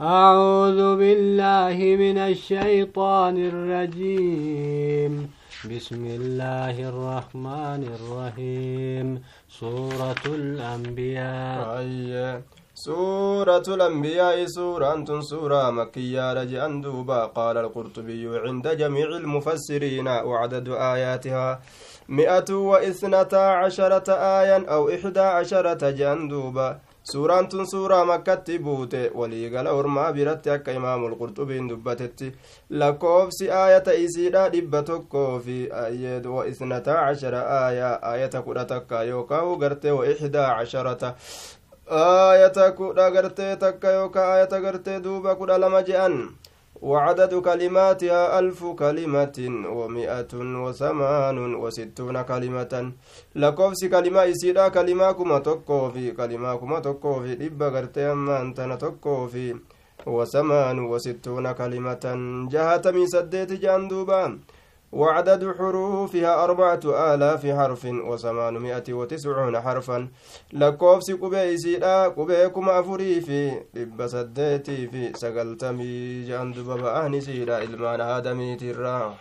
أعوذ بالله من الشيطان الرجيم. بسم الله الرحمن الرحيم. سورة الأنبياء. أي سورة الأنبياء سورة سورة مكية رجعا دوبا. قال القرطبي عند جميع المفسرين وعدد آياتها مئة واثنتا عشرة آية أو إحدى عشرة جندوبا suuraan tun suuraa makkatti buute waliigala ormaa biratti akka imaamul qurxubiin dubbatetti lakkoofsi aayata isiidha dhibba tokkoo fi wa isnataa cashara aayaa aayata kudha takka yookaa gartee wa ixdaa casharata aayata kudha gartee takka yookaa aayata gartee duuba kudha lama je'an وعدد كلماتها ألف كلمة ومئة وثمان وستون كلمة. لكوفس كلمة إسيرا كلمة كما تكو في كلمة كما تكو في إبا غرتي أما أنتنا تكو في وثمان وستون كلمة. جهة سديت جاندوبا. وعدد حروفها أربعة آلاف حرف وثمانمائة وتسعون حرفا. لكوفس قبي سيدا قبي كما أفري في لب سديتي في سقلتمي جاندوبا بأهني سيدا إلمان آدمي تراه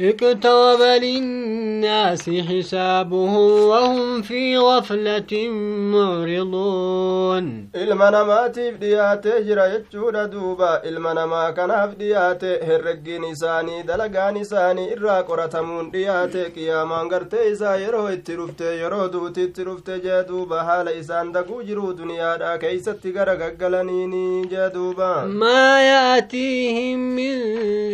اقترب للناس حسابهم وهم في غفلة معرضون. المنا ما تفدي تجرى يتشور دوبا المنا ما كان افدي آتي هرق نساني دلق نساني إرى قرى دي آتي قياما قرتي زايرو اترفتي يرو دوتي اترفتي جدوبا حال إسان دقو جرو دنيا دا كيسا تقرى قلنيني جدوبا ما يأتيهم من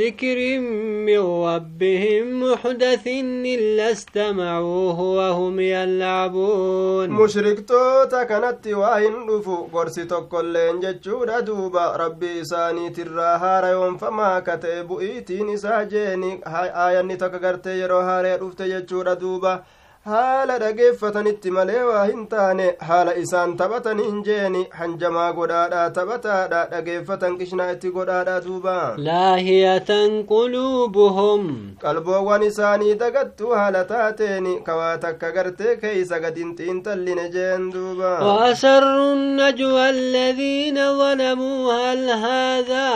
ذكر من رب ربهم محدث إلا استمعوه وهم يلعبون. مشركتوتا كانت واهن رفو قرسي تقلين ججودا دوبا. ربي إساني تراها ريوم فما كتب إيتين إسا جيني آياني تكغرتي يرو هاري رفت ججودا دوبا. Haala dhageeffatanitti malee waa hin taane haala isaan taphatan hin jeeni hanjamaa godhaadha taphataadha dhageeffatan qishnaa itti godhaadha duuba laahiyatan quluubuhum qalboowwan isaanii dagattuu haala taateen kawaa takka gartee keeysa gadin xiinxalline jeen duuba وأسروا النجوى الذين ظلموا هل هذا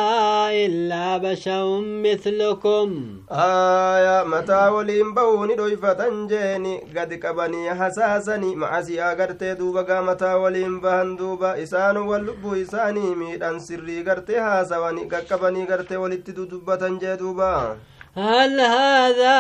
إلا بشر مثلكم aayaa mataa waliin bahuuni dhoyfatan jeeni. Gad qabanii hasaasani macasiyaa gartee duuba gaa mataa waliin bahan duuba isaanu wal lubbuu isaanii miidhan sirrii gartee haasawani gaqqabanii gartee walitti dudubbatan jee duuba. هل هذا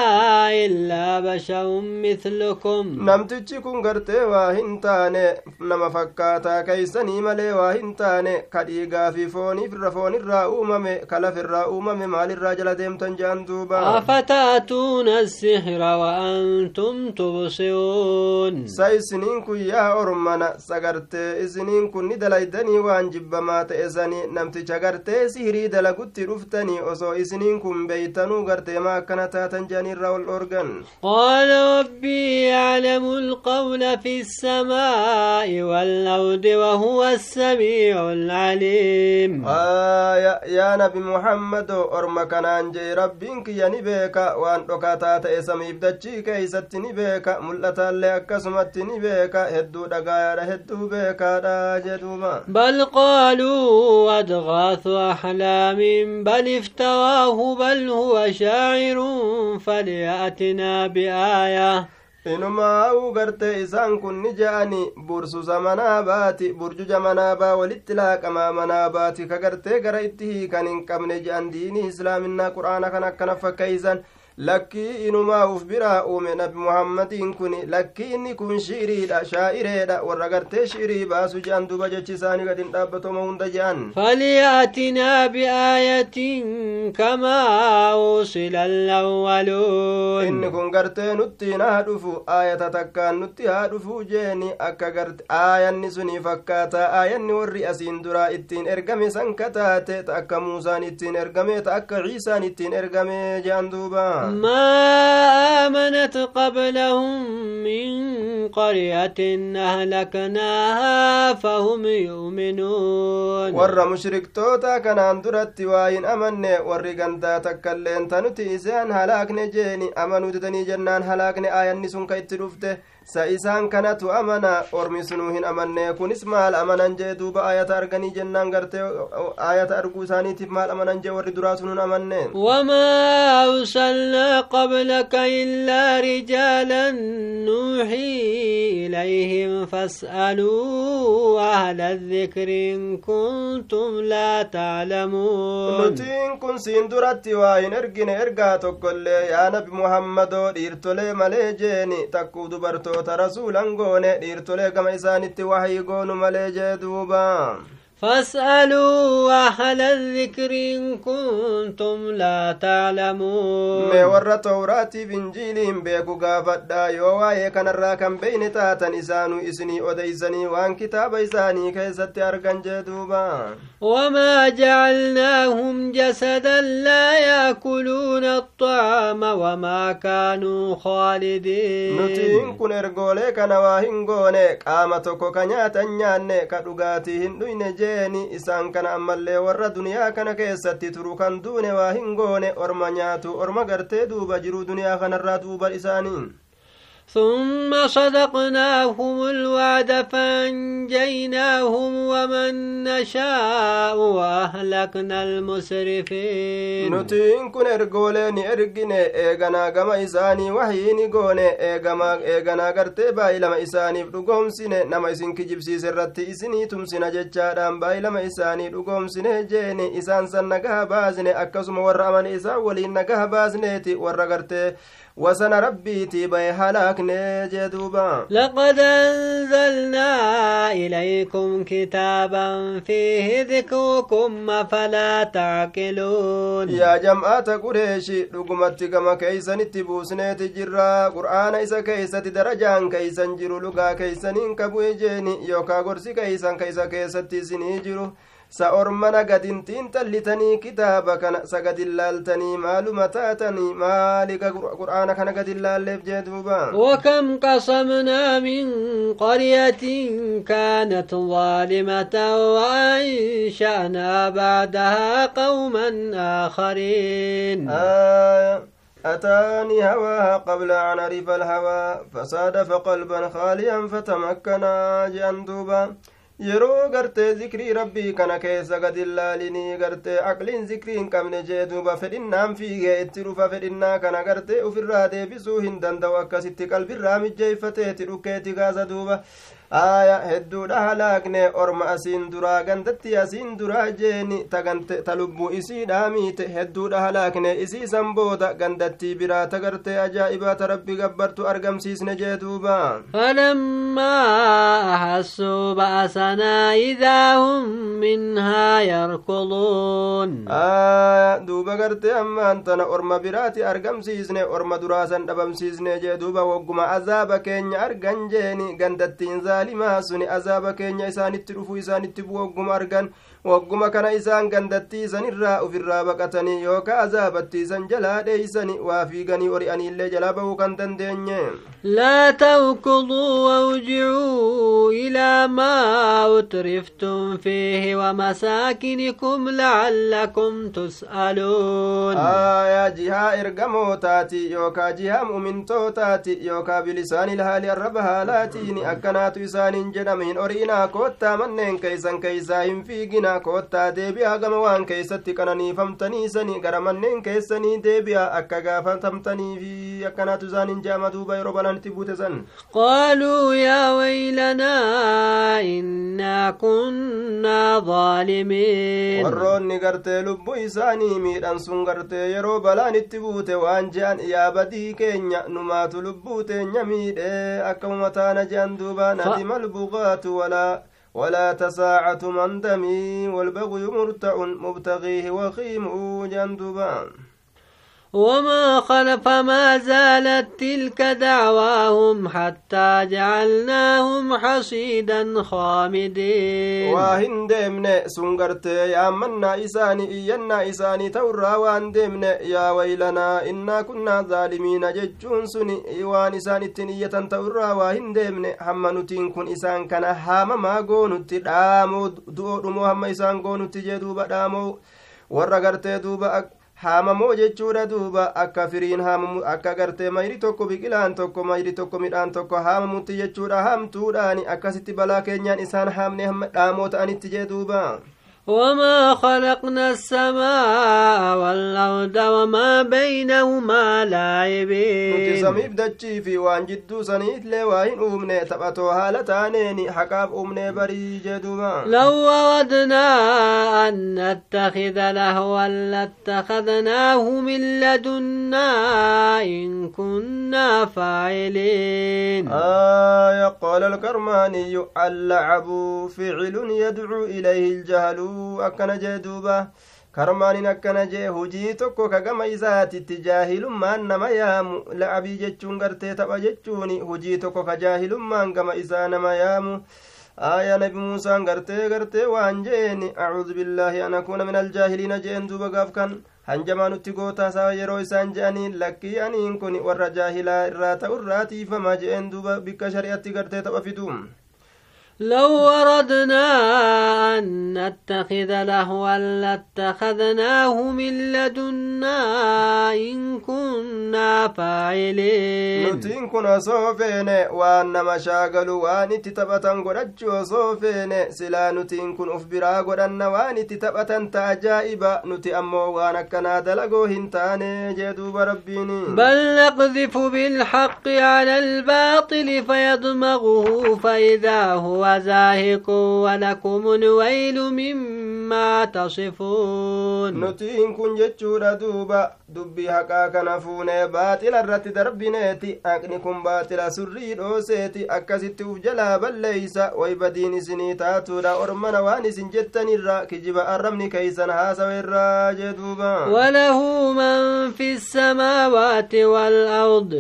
إلا بشر مثلكم؟ نمت تشيكون غرتي واهنتان نما فكاتا كيسني مالي واهنتان كديغا في فوني في الرفون الرؤوم كلا في الرؤوم مال الرجل ديم تنجان دوبا. أفتأتون السحر وأنتم تبصرون؟ ساي سنينكو يا أرمانا سغرت سنينكو ندل ايداني وانجب ما تأزاني نمت تشغرت سهري دل قد رفتني. وصو سنينكو بيتنو غرتي isiniin kun beeytanuu gartee maa akkana taatan jeanirraa ol dhorgan قال ربي يعلم القول في السماء والأرض وهو السميع العليم aya yaa nabi muhammado orma kanaan jee rabbiin kiyya ni beeka waan dhokataa ta'e samiif dachii keeysatti ni beeka mul'ataallee akkasumatti ni beeka hedduu dhagaayaadha hedduu beekaadha jedhuuma بل قالوا أضغاث أحلام بل افتراه بل هو شاعر فليأتنا بآية inumaa'uu gartee isaan kun ni je'ani bursusa manaa baati burjuja manaa baa walitti laaqamaa manaa baati ka gartee gara itti hiikan hin qabne je'an diinii islaaminaa qur'aana kan akkana fakkeeysan lakkii inumaa uf biraa uume nabi muhammadiin kun lakkii inni kun shi'iriidha shaa'ireedha warra gartee shi'irii baasu je'an duba jechi isaanii gad hin dhaabbatoma hunda je'an faliyaatinaa biaayatin kamaa usila alawwaluun inni kun gartee nuttiin haa dhufu aayata takkaan nutti haa dhufu jeeni. Akka garte aayanni sunii fakkaata aayanni warri asiin duraa ittiin ergame san kataate ta akka muusaan ittiin ergame ta akka ciisaan ittiin ergame je'an duubaa ما آمنت قبلهم من قرية أهلكناها فهم يؤمنون. ور مشرك توتا كان اندرت واين أمن ور غندا تكلين تنتي زين هلاك أمنو تدني جنان هلاك آيان نسون كيت رفته sa isaan kanatu amana ormi sunuu hin amanne kunis maal amanan jee duuba ayata arganii jennaan gartee ayata arguu isaaniitiif maal amanan jee warri duraa sun hin amanne wamaa arsalnaa qablaka illaa rijaalan nuuxii ilayhim fas'aluu ahla adhikri in kuntum laa taclamuun nutiin kun siin duratti waa hin ergine ergaa tokkollee yaa nabi muhammadoo dhiirtolee malee jeeni takkuu dubartoo dubartoota rasuulan goone dhiirtolee gama isaanitti wahii goonu malee jee duuba فاسألوا أهل الذكر إن كنتم لا تعلمون. ما ورى توراة بنجيلهم بيكو قابت دا يوا يكن بين تاتا إسانو إسني وديزني وان كتاب إساني كي ستار جدوبا وما جعلناهم جسدا لا يأكلون الطعام وما كانوا خالدين. نتين كن ارغولي كنواهن غولي قامتو نياني كتوغاتي هندوين جي jeeni isaan kana ammallee warra duniyaa kana keessatti turu kan duune waa hin goone orma nyaatu orma gartee duuba jiruu duniyaa kanarraa duuba isaanii ثم صدقناهم الوعد فأنجيناهم ومن نشاء وأهلكنا المسرفين. نتين كن إرغولين ارغين إيغنا غما ايساني وحين غون إيغما إيغنا غرتي بايل ما ايساني دغوم سين نما ايسين كجيب سي سرتي ايسني توم سين اجتا دام بايل ما ايساني دغوم سين جين ايسان سن نغا بازني اكسم ورأمن ايسا ولين نغا وسن ربيتي بي هلاكني جدوبا لقد أنزلنا إليكم كتابا فيه ذكركم فلا تعقلون؟ يا جماعة قريش لقمت كما كيسن اتبوسني تجرى قرآن إسا كيسة درجان كيسن جرو لقا كيسن كبوي جيني يوكا قرسي كيسن كيسا كيسة سني جرو. Sa ormana gadintiin xallitanii kitaaba kana sa gadin laaltanii maaluma taatanii maaliga qur'aana kana gadin laalleef jee duuba وكم قصمنا من قرية كانت ظالمة وأنشأنا بعدها قوما آخرين آه أتاني هواها قبل أن أعرف الهوى فصادف قلبا خاليا فتمكنا جأن دوبا yeroo gartee zikrii rabbii kana keessa gad illaalinii gartee aqliin zikrii hin qabne jee duuba fedhinnaan fiigee itti dhufa fedhinnaa kana gartee ufirraa deebisuu hin danda'u akkasitti qalbirraa mijjeeyfateeti dhukkeeti gaasa duuba aya hedduudha halaakne orma asiin duraa gandatti asiin duraa jeeni ta lubbuu isiidhaa miite hedduudha halaakne isiisan booda gandattii biraa tagartee ajaa'ibaa ta rabbi gabbartu argamsiisne jee duuba. Falammaa ahassuu ba'asanaa idaa hum minhaa yarkuduun aya duuba gartee ammaan tana orma biraati argamsiisne orma duraasan dhabamsiisne jee duuba wogguma azaaba keenya argan jeeni gandattiin zaa zaalimaa suni azaaba keenya isaanitti dhufuu isaanitti bu'u wagguma argan wagguma kana isaan gandattii isanirraa ufirraa baqatanii yookaa azaabatti isan jalaa dheeysani waa fiiganii ori'aniillee jalaa bahuu kan dandeenye laa tawkuduu wawjicuu ilaa maa utriftum fiihi wamasaakinikum lacallakum tus'aluun aayaa jihaa ergamootaati yookaa jihaa mu'mintootaati yookaa bilisaani lahaali arraba haalaatiini akkanaatu isaaniin jedhame hin ori'inaa koottaa manneen keeysan keeysaa hin fiigina koottaa deebi'aa gama waan keeysatti qananiifamtaniisani gara manneen keessanii deebi'aa akka gaafatamtanii fi akkanaatu isaaniin je'ama duuba yeroo balaanitti buute san. Qaaluu yaa waylanaa innaa kunnaa dhaalimiin warroonni gartee lubbuu isaanii miidhan sun gartee yeroo balaan itti buute waan je'an yaa badii keenya numaatu lubbuu teenya miidhe akkamuma taana je'an duuba nadima albugaatu walaa ولا تساعة من دمي والبغي مرتع مبتغيه وخيم جندبان وما خلف ما زالت تلك دعواهم حتى جعلناهم حصيدا خامدين واهن دمن سنغرت يا منا إساني إينا إساني تورا وان دمن يا ويلنا إنا كنا ظالمين ججون سني وان إساني التنية تورا واهن دمن هم نتين كن إسان كان هام ما قونت دامو دو هم إسان قونت جدوب دامو warra gartee duuba haamamoo jechuudha duuba akka firiin haamamu akka gartee mayri tokko biqilaan tokko mayri tokko midhaan tokko haamamutti jechuudha haamtuudhaani akkasitti balaa keenyaan isaan haamne dhaamoo ta'anitti jee duuba وما خلقنا السماء والأرض وما بينهما لاعبين سميف دجي في وان جدو سنيت لي وين أمني تبتو هالتانين حقاب أمني بري جدوما لو أردنا أن نتخذ لهوا لاتخذناه من لدنا إن كنا فاعلين آية قال الكرماني اللعب فعل يدعو إليه الجهل akkana jee duuba karmaaniin akkana jee hujii tokko ka gama isaatitti jaahilummaan nama yaamu la'abii jechuun gartee tapha jechuun hujii tokko ka jaahilummaan gama isaa nama yaamu آية نبي موسى غرتي غرتي وان جين أعوذ بالله أن أكون من الجاهلين جين دوبا غاف كان hanjamaa nutti gootaa isaa yeroo isaan je'aniin lakkii aniin kun warra jaahilaa irraa ta'u irraa tiifama je'een duuba bikka shari'atti gartee tapha لو أردنا أن نتخذ لهوا لاتخذناه من لدنا إن كنا فاعلين. نتين كنا صوفين وأن مشاغل وان تتبتا قرجو صوفين سلا نتين كن أفبرا قرن وان تتبتا تأجائبا نتي أمو وان كنا دلقو هنتاني جدوب ربيني بل نقذف بالحق على الباطل فيضمغه فإذا هو وزاهق ولكم الويل مما تصفون. نتين كن جتشورا دوبا. Dubbii haqaa kana fuunee baaxila irratti darbineeti haqni kun baaxila surrii dhooseeti akkasitti uf jalaa balleeysa way badiin isinii taatuudha ormana waan isin jettanirra kijiba arrabni keeysan haasawa irraa jee duuba walahu man fi samaawaati waalard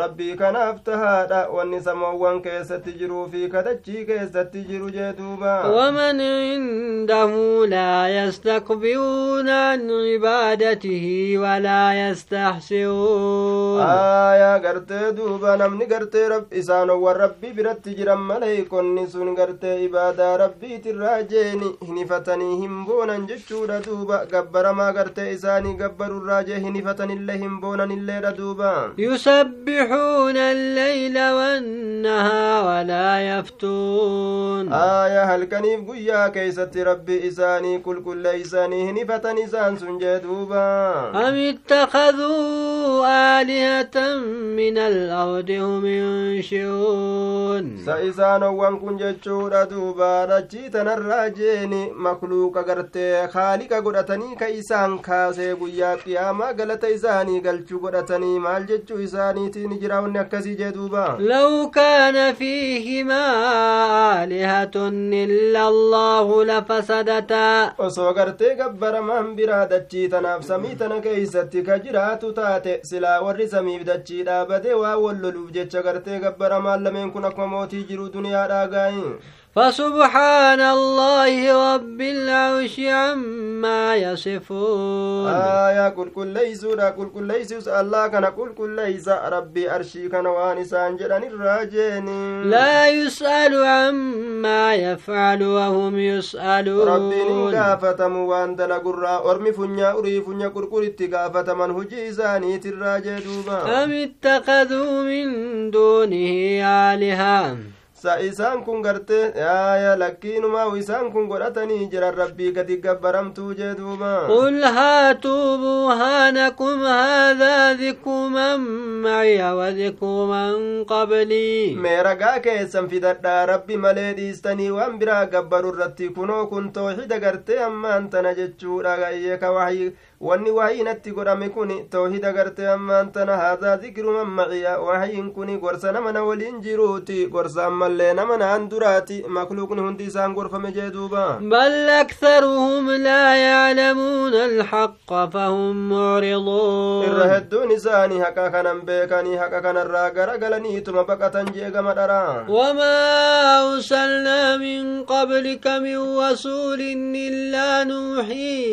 rabbii kanaaf tahaadha wanni samoowwan keessatti jiruu fi kadachii keessatti jiru jee duuba waman indahu laa yastakbiruuna an cibaadatihi wala ولا يستحسرون آية قرتي دوبا نمني قرتي رب إسان والربي برت جرم مليكون سن قرتي إبادة ربي تراجيني. هنفتني همبونا جتشورا دوبا. قبر ما قرتي إساني قبر الراجي. هنفتني اللي همبونا اللي دوبا. يسبحون الليل والنهار ولا يفتون. آية هل كنيف قيا كيست ربي إساني كل كل إساني. هنفتني إسان سنجي دوبا. أم اتخذوا آلهة من الأرض هم ينشرون سإسان وان جتشورا دوبا رجيتن الراجين مخلوق قرتي خالق قرتني كإسان كاسي قيا قياما قلت إساني قلتشو قرتني مال جتشو إساني تيني جراون أكسي جدوبا لو كان فيهما آلهة إلا الله لفسدتا. osoo gartee gabbaramaan biraa dachii tanaaf samii tana keeysatti ka jiraatu taate silaa warri samiif dachii dhaabate waa walloluuf jecha gartee gabbaramaan lameen kun akkuma mootii jiru duniyaadhaa gaayi فسبحان الله رب العرش عما يصفون. آية قل كل ليس قل كل ليس الله كان قل كل ليس ربي أرشي كان وانسان جران الراجين. لا يسأل عما يفعل وهم يسألون. ربي نقافتم وان دلق الرا أرمي فنيا أري فنيا كركر اتقافة من هجي ساني تراجي دوبا. أم اتخذوا من دونه آلهة؟ Sa isaan kun gartee yaaya lakkiinumaa isaan kun godhatanii jiran rabbii gadi gabbaramtuu jee duuba قل هاتوا برهانكم هذا ذكر من معي وذكر من قبلي mee ragaa keessan fidadhaa rabbi malee dhiistanii waan biraa gabbaru irratti kunoo kun toohida gartee ammaan tana jechuudha gayyee ka wahyi wanni wahii natti godhame kun toohida gartee ammaan tana haadaa zikru man maciya wahyiin kun gorsa nama na waliin jiruuti gorsa ammallee nama naan duraati makluuqni hundi isaan gorfame jee duuba بل أكثرهم لا يعلمون الحق فهم irra معرضون hedduun isaanii haqa kanan beekanii haqa kanarraa garagalaniituma baqatan jeegama dharaa وما أرسلنا من قبلك من رسول إلا نوحي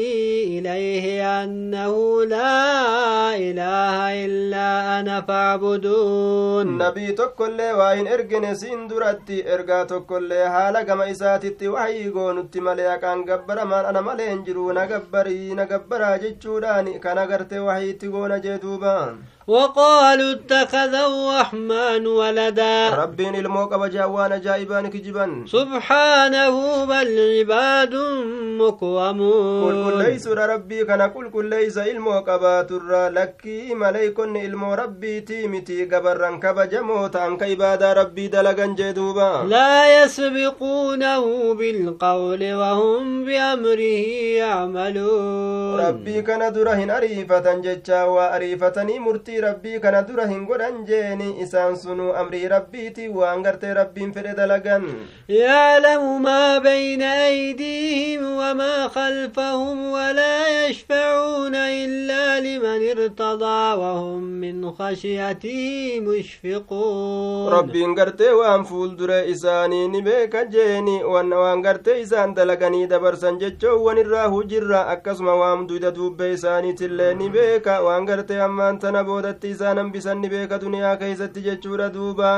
إليه أنه لا إله إلا أنا فاعبدون. نبي تكل وإن إرجن سين درتي إرجا تكل حال كما إساتي وحي قونت مليا كان جبر من أنا ملين جرو نجبري نجبرا جتشوراني كان غرت وحي تقون جدوبان وقالوا اتخذ الرحمن ولدا. ربين الموقع بجاوان جائبان كجبان. سبحانه بل عباد مكرمون. قل كل ليس ربي كان قل كل ليس الموقع باتر لكي مليكن المو ربي تيمتي قبرن كبجمو تانك عبادة ربي دلقن جدوبا. لا يسبقونه بالقول وهم بأمره يعملون. ربي كان درهن أريفة ججا وأريفتني مرتي rabbii kana dura hin godhan jeeni. Isaan sunuu amrii rabbiiti waan gartee rabbiin fedhe dalagan. بين أيديهم وما خلفهم ولا يشفعون إلا لمن ارتضى وهم من خشيته مشفقون ربين قرتي وان فول در إساني نبيك جيني وان وان قرتي إسان دلقني دبرسن جتشو وان الراه جرا أكسم وام دودا دوب إساني تلي نبيك وان قرتي أمان تنبودا keessatti isaan hambisan ni beeka duniyaa keeysatti jechuudha duuba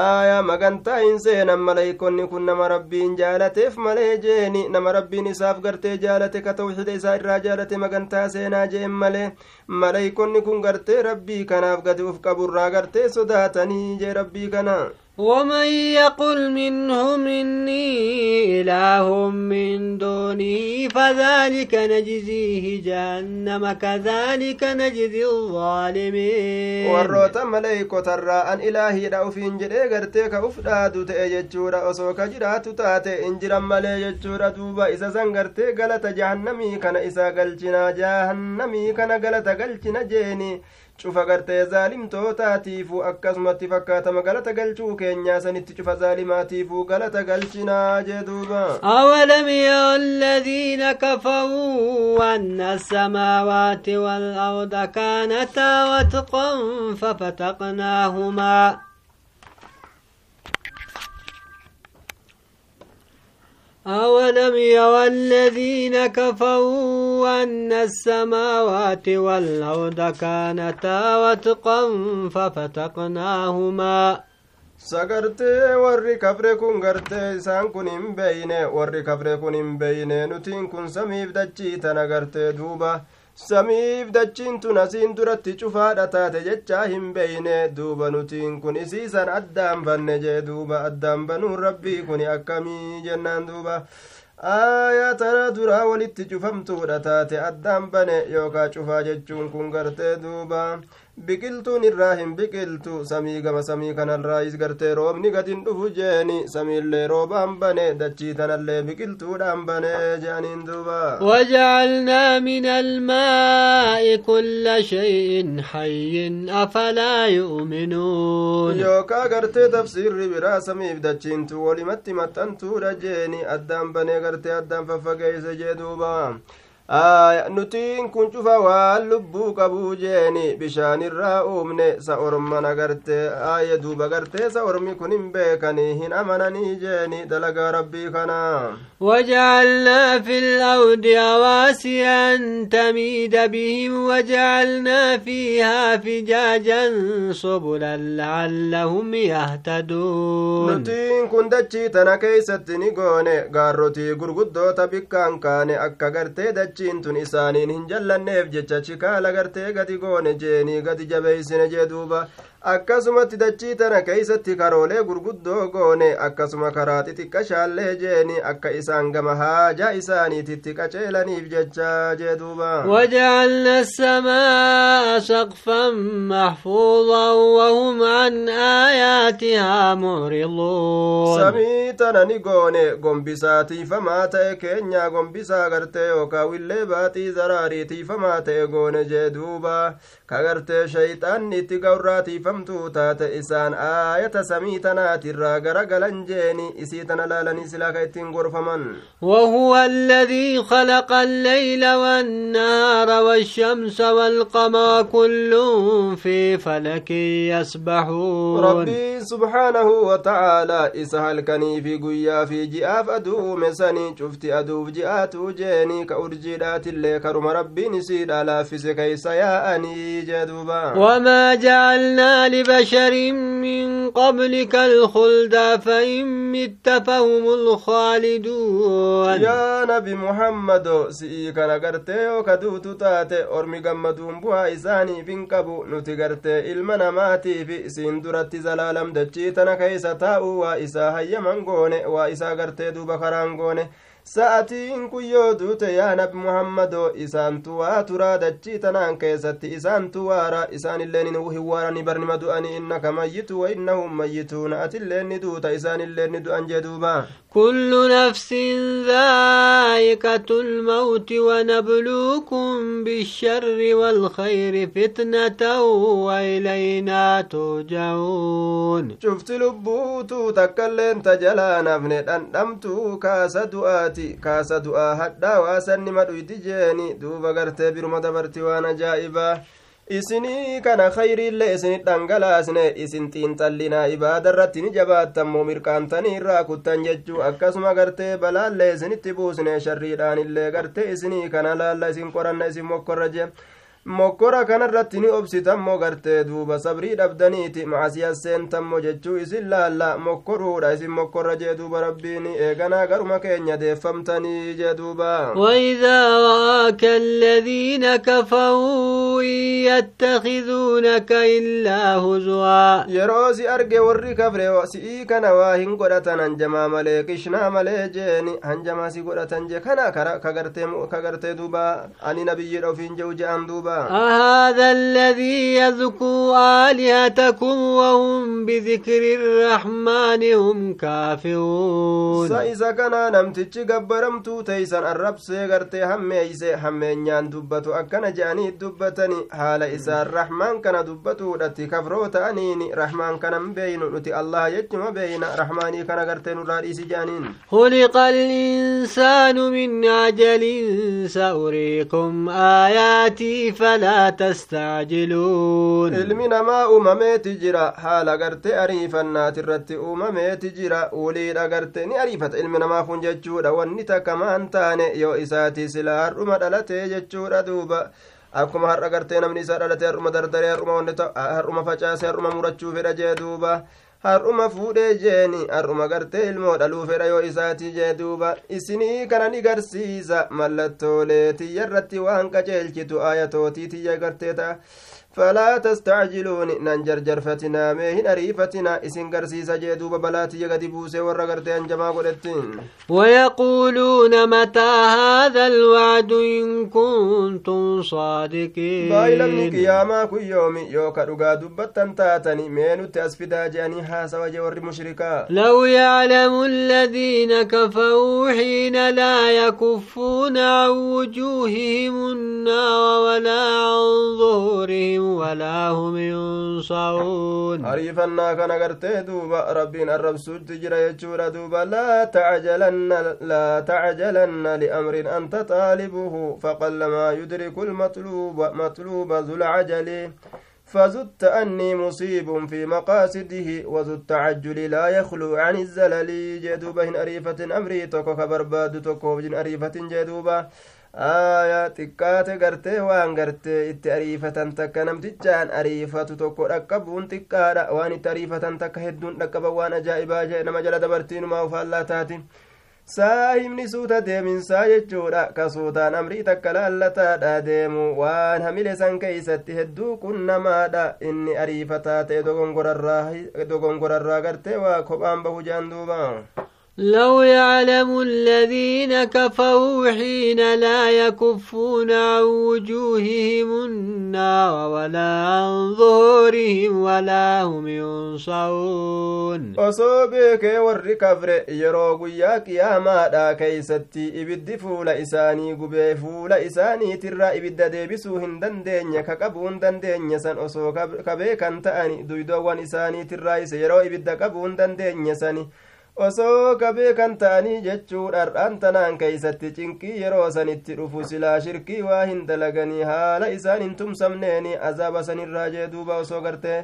aayaa magantaa hin seenan maleeykonni kun nama rabbiin jaalateef malee jeeni nama rabbiin isaaf gartee jaalate ka tawxida isaa irraa jaalate magantaa seenaa jeen malee maleeykonni kun gartee rabbii kanaaf gadi uf qaburraa gartee sodaatanii jee rabbii kana ومن يقل منهم إني إله من دونه فذلك نجزيه جهنم كذلك نجزي الظالمين an ilaahiidha ufiin jedhee gartee ka uf dhaadu ta'e jechuudha osoo ka jiraatu taate in jiran malee jechuudha duuba isa san gartee galata jahannamii kana isa galchina jeeni cufa gartee zaalimtootaatiifu akkasumatti fakkaatama galata galchuu keenyaa sanitti cufa zaalimaatiifu galata galchinaa jee duuba أولم ير الذين كفروا أن السماوات والأرض كانتا وتقا ففتقناهما أولم ير الذين كفروا أن السماوات والأرض كانتا وتقا ففتقناهما sagartee warri kafre kun gartee isaan kun hin beeyne warri kafre kun hin beeyne nutiin kun samiif dachii tana gartee duuba samiif dachiin tun asiin duratti cufaadha taate jechaa hin beeyne duuba nutiin kun isiisan addaan banne jee duuba addaan banuun rabbii kun akkamii jennaan duuba aayaa tana duraa walitti cufamtuudha taate addaan bane yookaa cufaa jechuun kun gartee duuba biqiltuun irraa hin biqiltu samii gama samii kanarraayis gartee roobni gadin dhufu jeeni samiillee roobaan bane dachii tanallee biqiltuudhaan bane jeaniin duuba وجعلنا من الماء كل شيء حي أفلا يؤمنون yookaa gartee tafsiirri biraa samiif dachiintu walimatti maxxantuudha jeeni addaan banee gartee addaan faffageeyse jee duuba nutiin kun cufa waan lubbuu qabuu jeeni bishaanirraa uumne sa ormana garte aaya duuba gartee sa ormi kun hin beekanii hin amananii jeeni dalagaa rabbii kana في الأرض رواسي أن تميد بهم وجعلنا فيها فجاجا سبلا لعلهم يهتدون nutiin kun dachii tana keeysatti ni goone gaarrotii gurguddoota bikkaan kaane akka gartee dachiin tun isaaniin hin jallanneef jecha chikaala gartee gadi goone jeeni gadi jabeeysine jee duuba akkasumatti dachii tana keeysatti karoolee gurguddoo goone akkasuma karaa xixiqqashaallee jeeni akka isaan gama haajaa isaaniititti qaceelaniif jecha jee duuba وجعلنا السماء سقفا محفوظا وهم عن آياتها معرضون samii tana ni goone gombisaa tiifamaa ta'e keenyaa gombisaa gartee yookaa willee baaxii zaraarii tiifamaa ta'e goone jee duuba ka gartee shayxaanni itti gawraa barsiifamtuu taate isaan aayata samii tanaatirraa garagalan jeeni isii tana laalanii silaa ka ittiin gorfaman. وهو الذي خلق الليل والنهار والشمس والقمر كل في فلك يسبحون. ربي سبحانه وتعالى إسهل كني في قيا في جئاف أدو مسني شفت أدو جئات جيني كأرجيدات اللي كرم ربي نسيد على فيس يا أني جدوبا. وما جعلنا لبشر من قبلك الخلد فإن مت فهم الخالدون. يا نبي محمد سئي كان غرتي وكدوت تاتي أرمي غمدون بها إساني فين كبو نتي غرتي في سين درتي زلالم دچي تنا كيسا تاؤ وإسا هيا من غوني وإسا غرتي دوبا خران sa'atiin kun yoo duute yaa nabi muhammadoo isaantu waa turaa dachii tanaan keessatti isaantu waara isaanilleen hin waarani barnima du'ani innaka mayyitu wa innahum mayyituuna atilleen ni duuta isaanilleen ni du'an jee duuba كل نفس ذائقة الموت ونبلوكم بالشر والخير فتنة وإلينا ترجعون. شفت لبوتو تكلين تجلا نفنت أندمتو كاس دعاتي كاس دعا حتى واسن مدويت جيني دوبا غرتي برما دبرتي وأنا جائبا. Isinii kana khayriillee isinit dhangalaasne isin xiinxallinaa ibaada irratti ni jabaattammoo mirqaantanii irraa kuttan jechuu akkasuma gartee balaallee isinitti buusne sharriidhaan illee gartee isinii kana laalla isin qoranna isin mokkorra jee mokkora kanarratti ni obsitammo gartee duuba sabrii dhabdaniiti macasiya seentammo jechuu isin laalla mokkoruudha isin mokkorra jee duuba rabbiin eeganaa garuma keenya deeffamtanii jee duuba رآك الذين كفروا يتخذونك إلا هزوا yeroosi arge warri kafre si'ii kana waa hin godhatan hanjamaa malee qishnaa malee jeeni hanjamaa si godhatan je kana ka gartee duuba ani nabiyyiidha ofiin jehu je'an duuba أهذا الذي يذكو آلهتكم وهم بذكر الرحمن هم كافرون. سايسا كان نمتج قبرمتو تيسان الربسي غرتي هميسي همينيان دبتو أكنا جاني دبتني حال إسا الرحمن كان دبتو دتي كفرو تانيني رحمن كان مبين نتي الله يجمع بين رحماني كان غرتي نراريسي جانين خلق الإنسان من عجل سأريكم آياتي فلا تستعجلون ilmi namaa uumameeti jira haala gartee ariifannaati irratti uumameeti jira uliidha gartee ni ariifata ilmi namaa kun jechuudha wanni takka maan taane yoo isaati silaa har'uma dhalatee jechuudha duuba akkuma har'a gartee namni isaa dhalate har'uma dardaree har'uma wanni har'uma facaase har'uma murachuu fedha jee duuba har'uma fuudhee jeeni har'uma gartee ilmoo dhaluu fedha yoo isaatii jee duuba isinii kana ni garsiisa mallattoolee tiyya irratti waan qaceelchitu ayatootii tiyya gartee فلا تستعجلون ننجر جرفتنا مهن أريفتنا. إسن قرسيس جيدوب بلاتي يغدي بوسي ورغرتين جما قدتين. ويقولون متى هذا الوعد إن كنتم صادقين؟ بايلمني قياما كل يوم يوكا رغا دبتن تاتني. مينو تأسفدا جاني حاسا وجور مشركا. لو يعلم الذين كفروا حين لا يكفون عن وجوههم النار ولا عن ظهورهم ولا هم ينصرون ariifannaa kana gartee duuba rabbiin arrabsuutti jira jechuudha duuba laa tacjalanna laa tacjalanna liamrin anta xaalibuhu faqallamaa yudriku lmatluuba matluuba ذو العجل فذو التأني مصيب في مقاصده وذو التعجل لا يخلو عن الزلل جدوبة أريفة أمري توكو كبرباد توكو بجن أريفة aayaa xiqqaate gartee waan gartee itti ariifatan takka namtichaan ariifatu tokko dhaqqabuun xiqqaadha. Waan itti ariifatan takka hedduun dhaqqaban waan ajaa'ibaa jee nama jala dabartiinumaa ufaallaa taati. Saahibni suuta deeminsaa jechuudha. Ka suutaan amrii takka laallataadha deemu. Waan hamile san keeysatti hedduu kun namaadha. Inni ariifataa ta'e dogongorarraa gartee waa kophaan bahu jaan duuba لو يعلم الذين كفروا حين لا يكفون عن وجوههم النار ولا عن ظهورهم ولا هم ينصرون. أصوبك ور كفر يرو قيا قياما كيستي إبد فول إساني قبي فول إساني ترى إبد ديبسو هندن دينيا كقبون دن دينيا سن أصو كبي كان تأني دويدوان إساني ترى يرو إبد قبون دن دينيا سني osoo kabee kan ta'anii jechuudhaan tanaan keeysatti cinqii yeroo sanitti dhufu silaa shirkii waa hin dalaganii haala isaan hin tumsamneeni azaaba sanirraa jee duuba osoo gartee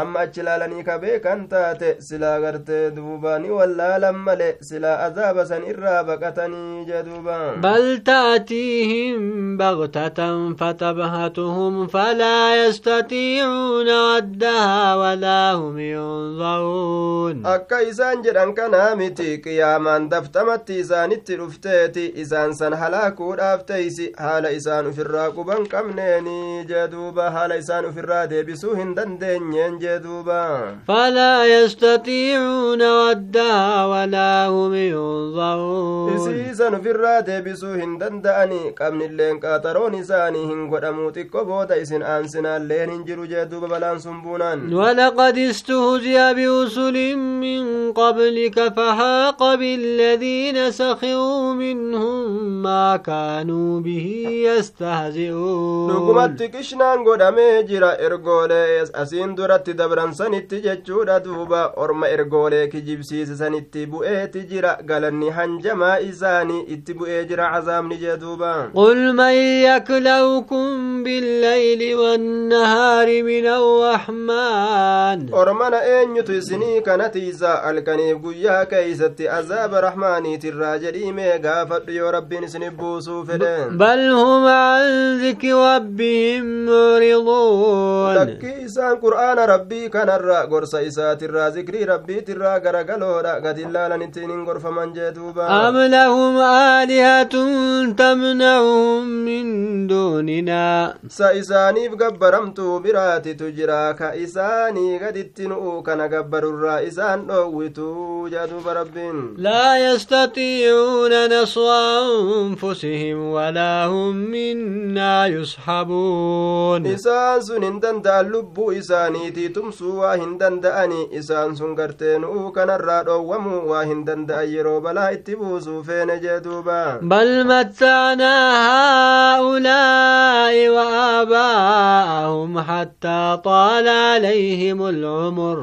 amma achi laalanii ka beekan taate silaa gartee duuba ni wallaalan male silaa azaaba san irraa baqatanii jeduuba bal ta'tiihim bagtatan fatabhatuhum falaa yastatiicuuna waddahaa walaa hum yunzaruun akka isaan jedhan kanaa miti qiyaamaan daftamatti isaanitti dhufteeti isaan san halaakuudhaaf teeysi haala isaan ufirraa quban qabneeni jeduuba haala isaan ufirraa deebisuu hin dandeenyeen جدوبا فلا يستطيعون ودها ولا هم ينظرون. إسيسا في الراد بسو هندن دأني قبل اللين قاترون إساني هنقود أموتك بودا إسن آنسنا اللين هنجرو جدوبا بلان سنبونان. ولقد استهزئ برسل من قبلك فحاق بالذين سخروا منهم ما كانوا به يستهزئون. نقمت كشنان قد أمي جرا إرقولي أسين درت dabran sanitti jechuudha duuba orma ergoolee kijibsiise sanitti bu'eeti jira galanni hanjamaa isaanii itti bu'ee jira cazaabni jee duuba qul man yaklawkum billayli wannahaari min arrahmaan ormana eenyutu isinii kanatiisa halkaniif guyyaa keeysatti azaaba rahmaaniitirraa jedhiimee gaafadhu yoo rabbiin isinif buusuu fedhe bal hum an dhikri rabbihim mucriduun lakkii isaan qur'aana rabbii kanarra gorsa isaatirraa zikrii rabbiitirraa garagaloodha gad illaalanittiin hin gorfaman jee duuba am lahum aalihatun tamna'uhum min duuninaa sa isaaniif gabbaramtuu biraatitu jira ka isaanii gaditti nu'u kana gabbarurraa isaan dhoowwitu jaa duuba rabbiin laa yastatiicuuna nasra anfusihim walaa hum minnaa yusxabuun isaan sun hin danda'an lubbuu isaaniitii tumsuu waa hin danda'ani isaan sun gartee nu'uu kanarraa dhoowwamuu waa hin danda'an yeroo balaa itti buusuu feene jee duuba bal mattaanaa haa'ulaa'i wa aabaa'ahum hattaa xaala alayhim alcumur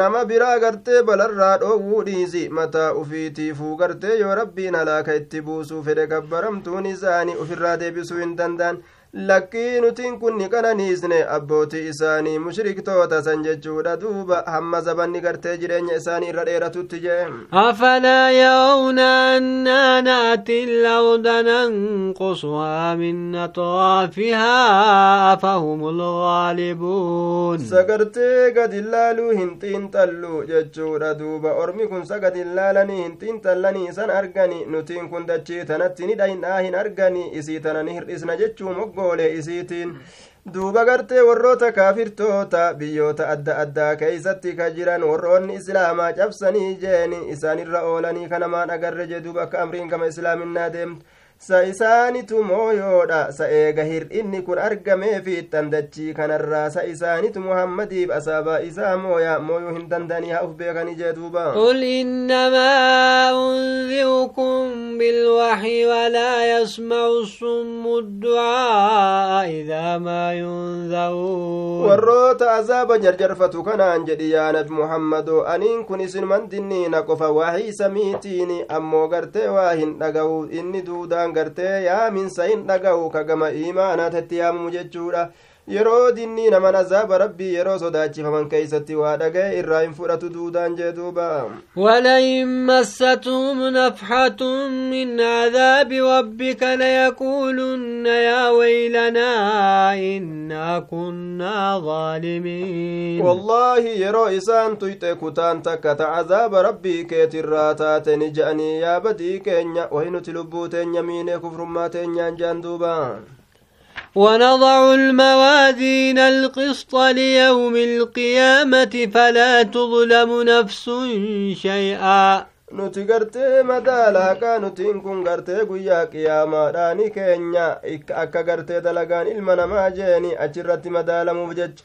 nama biraa gartee balarraa dhoowwuu dhiisi mataa ufiitiifuu gartee yoo rabbiin halaaka itti buusuu fedhe gabbaramtuun isaanii ufirraa deebisuu hin danda'an lakkii nutiin kun ni qananiisne abbootii isaanii mushriktoota san jechuudha duuba hamma zabanni gartee jireenya isaanii irra dheeratutti jee afalaa yarawna annaa na'ti larda nanqusuhaa min atraafihaa afahum lgaalibuun sagartee gad illaaluu hin xiinxallu jechuudha duuba ormi kun sagad illaalanii hin xiinxallanii san argani nutiin kun dachii tanatti ni dhaynaa hin argani isii tana ni hir'isna jechuu moggo goolee isiitiin duuba gartee warroota kaafirtoota biyyoota adda addaa keeysatti ka jiran warroonni islaamaa cabsanii jeeni isaanirra oolanii kanamaan agarre jee duuba akka amriin gama islaaminaa deemtu sa isaanitu mooyoodha sa eega hir'inni kun argamee fiixxan dachii kanarraa sa isaanitu muhammadiif asaabaa isaa mooya mooyuu hin danda'anii haa uf beekanii jee duuba قل إنما أنذركم بالوحي ولا يسمع الصم الدعاء إذا ما ينذرون warroota azaaba jarjarfatu kanaan jedhi yaa nabi aniin kun isin mandinniina qofa wahii samiitiin ammoo gartee waa hin dhaga'u inni duudaan gartee yaaminsa hin dhaga'u ka gama iimaanaatatti yaamamu jechuudha yeroo dinni naman azaaba rabbii yeroo sodaachifaman keeysatti waa dhagaye irraa hin fudhatu duudaan jee duuba ولئن مستهم نفحة من عذاب ربك ليقولن يا ويلنا إنا كنا ظالمين wallaahi yeroo isaan tuyxe kutaan takka ta azaaba rabbii keetirraa taate ni je'anii yaa badii keenya wahi nuti lubbuu teenya miinee kufrummaa teenyaan jean duuba ونضع الموازين القسط ليوم القيامة فلا تظلم نفس شيئا nuti gartee madaala haqaa nutiin kun gartee guyyaa qiyaamaadhaani keenya akka gartee dalagaan ilma namaa jeeni achirratti madaalamuuf jecha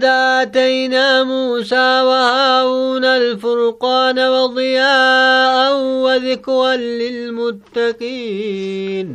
ولقد آتينا موسى وهارون الفرقان وضياء وذكرا للمتقين.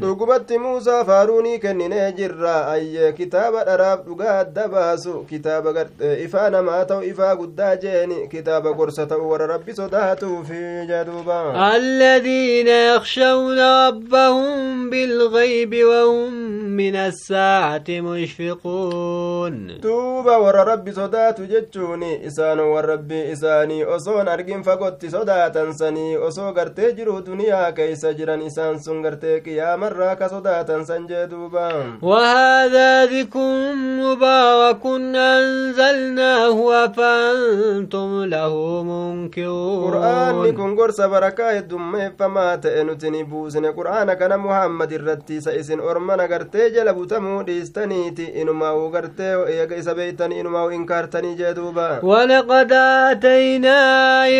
دقبت موسى فاروني كنين جرا أي كتاب أراب دقات دباسو كتاب إفانا ماتو إفا قد جيني كتاب قرصة أور ربي صداته في جدوبا. الذين يخشون ربهم بالغيب وهم من الساعة مشفقون. توبا ور rabbi sodaatu jechuun isaan warra rabbii isaanii osoon argin fagotti sodaatan sanii osoo gartee jiru duniyaa keeysa jiran isaan sun gartee qiyaamarraa ka sodaatan san jee duuba وهذا ذكر مبارك أنزلناه أفأنتم له منكرون kun gorsa barakaa heddummeeffamaa ta'e nuti ni buusne qur'aana kana muhammad irratti isa isin ormana gartee jala butamuu dhiistaniiti inumaa'u gartee eega isa beeytanii inkaartanii jee duuba ولقد آتينا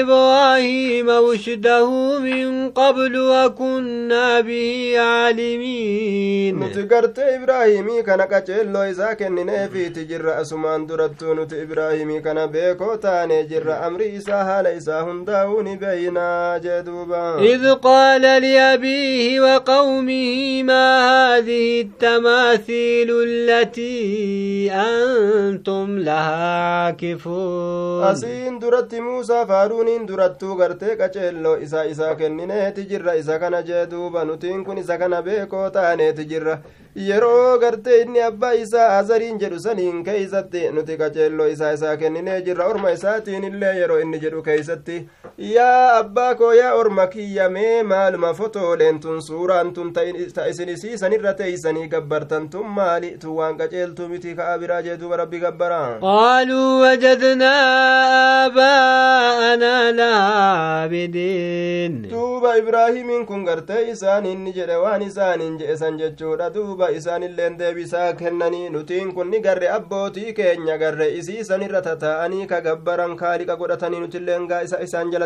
إبراهيم رشده من قبل وكنا به عالمين nuti gartee ibraahimii kana qaceelloo isaa kennineefiiti jirra asumaan durattuu nuti ibraahimii kana beekoo taane jirra amri isaa haala isaa hundaa'uu ni beeynaa jee duuba إذ قال لأبيه وقومه ما هذه التماثيل التي أنتم لها عاكفون asiin duratti muusaa faaruuniin durattuu gartee qaceelloo isaa isaa kennineeti jirra isa kana jee duuba nutiin kun isa kana beekoo taaneeti jirra yeroo gartee inni abbaa isaa azariin jedhu saniin keeysatti nuti qaceelloo isaa isaa kenninee jirra orma isaatiin illee yeroo inni jedhu keeysatti yaa abbaa koo yaa orma kiyyamee maaluma fotooleen tun suuraan tun ta isin isiisanirra teeysanii gabbartan tun maali tun waan qaceeltuu miti ka'a biraa jee duuba rabbi gabbara وجدنا آباءنا لها عابدين duuba ibraahimiin kun gartee isaan inni jedhe waan isaaniin jedhe san jechuudha duuba isaanilleen deebisaa kennanii nutiin kun ni garre abbootii keenya garre isii isanirra tataa'anii ka gabbaran kaaliqa godhatanii nutilleen gaa isa isaan jala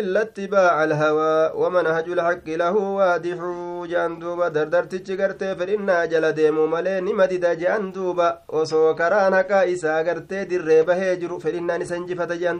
إلا اتباع الهوى ومنهج الحق له واضح جان دوبا دردرت جغرتي فإنا جل ديمو ملي نمدد جان دوبا وسو در بهجر فإنا نسنجفة جان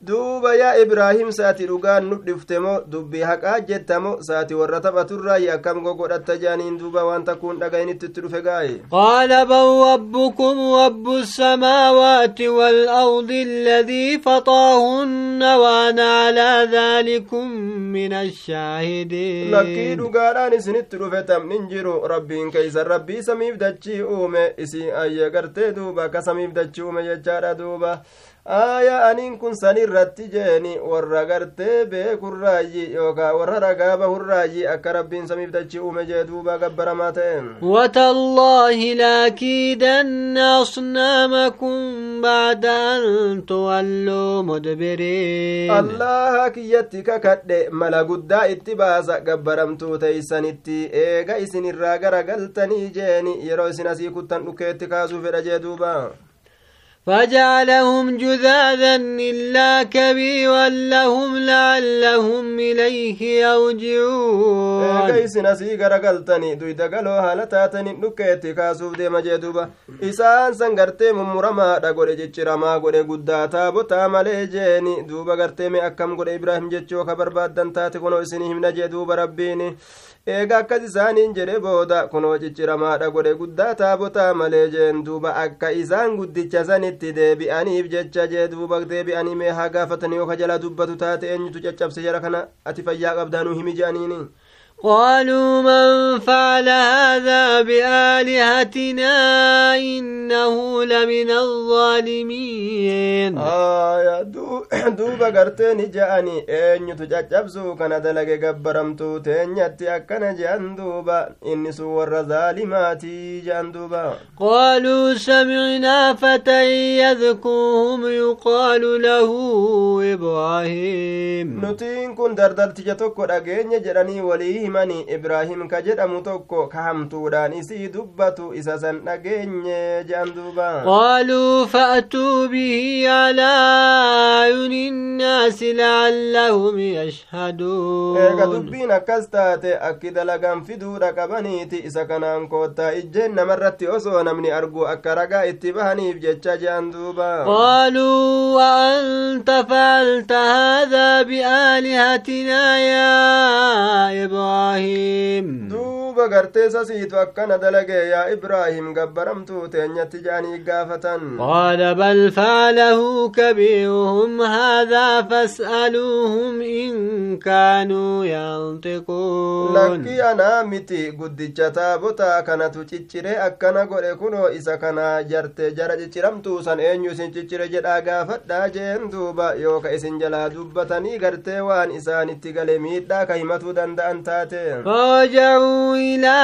duuba yaa ibraahim saati dhugaan nu dhiftemo dubbii haqaa jettamo saati warra taphaturraayi akkam gogodhatta jaaniin duuba waan takkuun dhagayinitti itti dhufe gaaye قال بل ربكم رب السماوات والأرض الذي فطاهن وأنا على ذلكم من lakkii الشاهدين dhugaadhaan isinitti dhufe tamnin jiru rabbiin keeysan rabbii samiif dachii uume isii ayya gartee duuba akka samiif dachii uume jechaadha duuba aaya aniin kun san irratti jeeni warra gartee beekun beekurraayi yookaa warra bahun bahurraayi akka rabbiin samiif dachi uume jee duuba gabbaramaa ta'e watallaahi laakiidanna asnaamakum bacda an tuwalluu mudbiriin allaha kiyyatti kakadhe mala guddaa itti baasa gabbaramtuu teeysanitti eega gara garagaltanii jeeni yeroo isin asii kuttan dhukeetti kaasuu fedha jee duuba. فجعلهم جذاذا إلا كبيرا لهم لعلهم إليه يرجعون. كيس نسي غرقلتني دويدا قالوا هالتاتني نكيتي كاسوف ديما جدوبا إسان سنغرتي ممرما دا قولي جيشرما قولي قداتا بوتا مالي جيني. دوبا غرتي مي أكم إبراهيم جيشو خبر بادن تاتي كنو إسني همنا جدوبا ربيني. Eega akkas isaaniin jedhe booda kunoo cicciramaadha godhe guddaa taabotaa malee jeen duuba akka isaan guddicha sanitti deebi'aniif jecha jee duuba deebi'anii mee haa gaafatanii yoo ka jala dubbatu taate eenyutu caccabse jara kana ati fayyaa qabdaanuu himi je'aniini قالوا من فعل هذا بآلهتنا إنه لمن الظالمين. آية دوبا قرتين جاءني إن يتججبسو كان دلق قبرمتو تنيتي أكنا جان دوبا إني سور ظالماتي جان دوبا. قالوا سمعنا فتى يذكوهم يقال له إبراهيم. نتين كن دردل تجتوكو أجيني جراني وليه himani ibraahim ka jedhamu tokko ka hamtuudhaan isii dubbatu isa san dhageenye je'an duuba qaaluu fa'atuu bihi alaa ayuni innaasi la'allahum yashhaduun eega dubbiin akkas taate akki dalagan fiduudha qabaniiti isa kanaan koottaa ijjeen namarratti osoo namni argu akka ragaa itti bahaniif jecha je'an duuba qaaluu wa anta facalta haadaa biaalihatinaa yaa ibraahim ibraahim duuba gartee sasiitu akkana dalage yaa ibraahim gabbaramtuu teenyatti jaanii gaafatan. Qaala bal faalahu kabiiruhum haadaa fas'aluuhum in kaanuu yantiquun. Lakkii anaa miti guddicha taabotaa kanatu ciccire akkana godhe kunoo isa kana jarte jara cicciramtuu san eenyu isin ciccire? jedhaa gaafadhaa jeen duuba yooka isin jalaa dubbatanii gartee waan isaanitti gale miidhaa ka himatuu danda'an taate فرجعوا إلى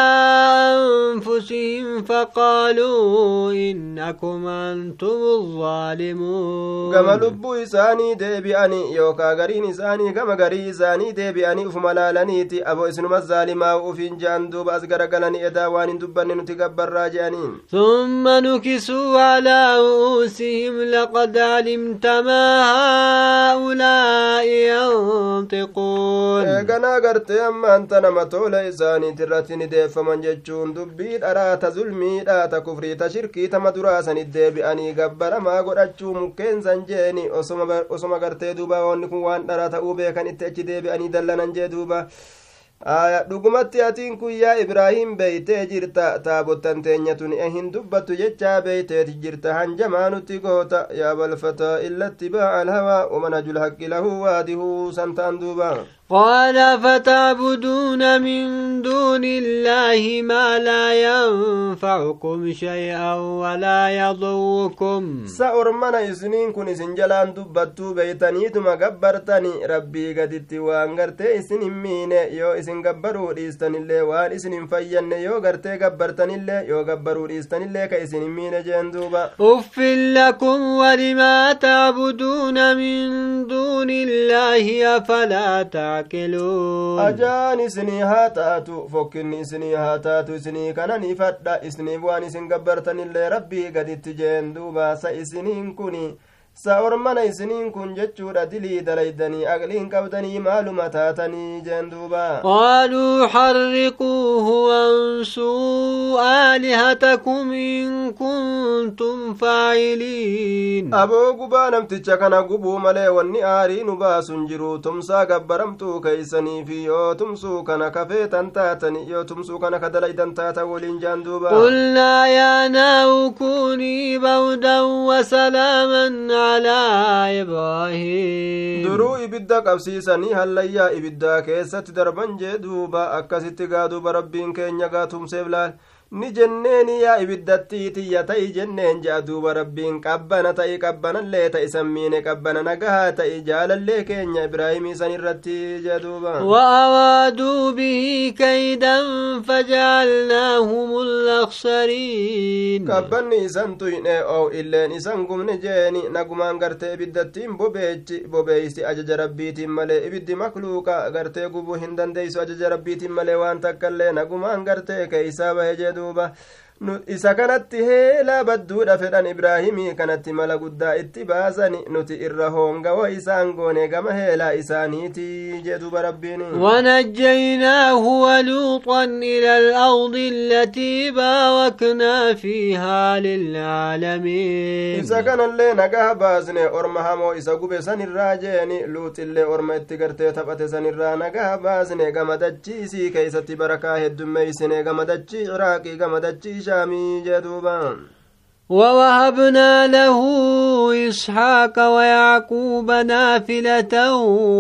أنفسهم فقالوا إنكم أنتم الظالمون. كما لبو إساني ديبئني يوكا غرين إساني كما غري إساني ديبئني أفملالنيتي أبو إسنما الظالما وفين جان دوب أزغر قلني إدا وان دبني نتقبر راجعين ثم نكسوا على رؤوسهم لقد علمت ما هؤلاء ينطقون. إيقنا قرتي أما أنت nama tola isaaniit irratti ni deeffaman jechuun dubbii dharaata zulmiidhaata kufrii ta shirkii tama duraasanit deebi'anii gabbaramaa godhachuu mukkeensan jeeni osoma gartee duuba wanni kun waan dharaa ta'uu beekan itti achi deebi'anii dallanan jee duuba. Dhugumatti atiin kun yaa ibraahim beeytee jirta? Taabottan teenyatun hin dubbattu jechaa beeyteeti jirta. Hanjamaa nutti goota. Yaa balfataa illatti baaca alhawaa wamanhaju lhaqqi lahu waadihuu santaan duuba قال فتعبدون من دون الله ما لا ينفعكم شيئا ولا يضركم. سأرمنا إسنين كن إسن جلان دبتو بيتني ثم قبرتني ربي قد اتوان قرتي إسن مين يو إسن قبروا إستن اللي وان إسن فين يو قرتي قبرتني اللي يو قبروا إستن اللي كإسن مين جندوبا أف لكم ولما تعبدون من دون الله أفلا تعبدون taakiluun ajaan isinii haa taatu fokkinni isinii haa taatu isinii kanan ifadha isiniif waan isin gabbartanillee rabbii gaditti jeen duubaasa isiniin kuni sa ormana isiniin kun jechuudha dilii dalaydanii aqliin qabdanii maaluma taatanii jeen duuba qaaluu xarriquuhu wansuu aalihatakum in kuntum faa'iliin aboo gubaa namticha kana gubuu malee wanni aarii nu baasun jiru tumsaa gabbaramtuu keeysanii fi yoo tumsuu kana kafeetan taatani yoo tumsuu kana ka dalaydan taatan waliin jaan duuba qulnaa yaa naaru kuunii bawdan wasalaaman على إبراهيم ibidda qabsiisanii hallayyaa ibiddaa keessatti darban jee duuba akkasitti gaa duuba rabbiin keenya gaatumseef laal ni jenneeni yaa ibiddatti tiyya ta'i jenneen je'a duuba rabbiin qabbana ta'i qabbanallee ta'i sammiine qabbana nagahaa ta'i jaalallee keenya ibraahimii san irratti jea duuba وأرادوا به كيدا فجعلناهم الأخسرين qabbanni isan tuyne oo illeen isan gumne jeeni nagumaan gartee ibiddattiin bobeechi bobeeysi ajaja rabbiitiin malee ibiddi makluuqa gartee gubuu hin dandeeysu ajaja rabbiitiin malee waan takkaillee nagumaan gartee keeysaa bahe jee duuba isa kanatti heelaa badduudha fedhan ibraahimii kanatti mala guddaa itti baasan nuti irra hoongawo isaan goone gama heelaa isaaniiti jeduba rabbiin. ونجيناه ولوطا إلى الأرض التي باركنا فيها للعالمين. إذا كان اللي نقاه بازني أرمى همو إذا قبي سن الراجين لوط اللي أرمى اتقرتي تبت سن الرا نقاه بازني قمدتشي سي كيستي بركاه الدميسني قمدتشي عراقي قمدتشي شامي جدوبان ووهبنا له إسحاق ويعقوب نافلة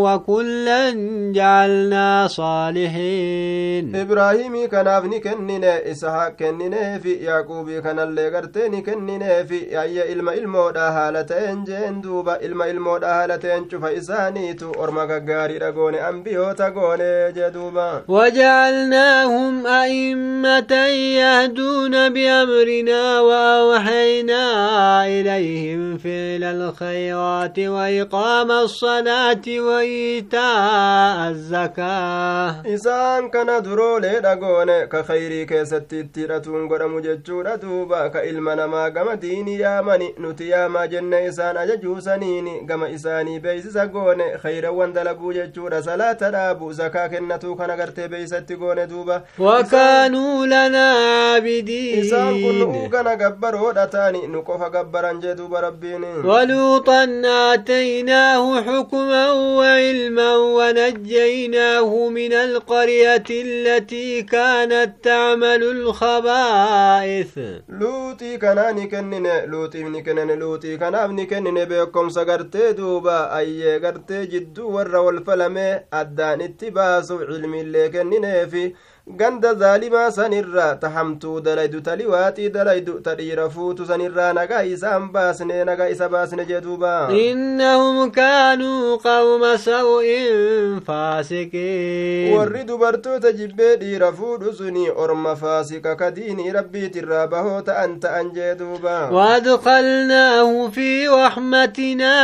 وكلا جعلنا صالحين. إبراهيم كناف نكنن إسحاق كنن في يعقوب كان اللي قرتين كنن في أي إلما إلمو دا هالتين جين دوبا إلما إلمو دا هالتين شوف إسانيتو أرما غاري رغون أنبيو تغون جدوبا وجعلناهم أئمة يهدون بأمرنا وأوحينا أوحينا إليهم فعل الخيرات وإقام الصلاة وإيتاء الزكاة. إسان كان درو لدغون كخيري كيستي تيرتون غرمو جچودا دوبا كإلما نما غما ديني يامني نتي ياما جنة إسان أججو سنيني غما إساني بيسيسا غون خير وندلقو جچودا صلاة دابو زكاة كنتو كان غرتي بيستي غون دوبا. وكانوا لنا عابدين. إسان كن كان غبرو taani nu qofa gabbaran jee duuba rabbiin. ولوطا آتيناه حكما وعلما ونجيناه من القرية التي كانت تعمل الخبائث. لوطي كناني كنن لوطي نكنن لوطي كناف نكنن بكم سغرتي دوبا أي غرتي جدو ور والفلمي أدان اتباسو علمي اللي كنن في. Ganda zaalimaa sanirraa ta hamtuu dalaydu ta liwaaxii dalaydu ta dhiira fuutu sanirraa nagaa isaan baasne nagaa isa baasne jee duuba innahum kaanuu qawma sa'u'in faasiqiin warri dubartoota jibbee dhiira fuudhu suni orma faasika ka diinii rabbiitirraa bahoo ta'an ta'an jee duuba وادخلناه في رحمتنا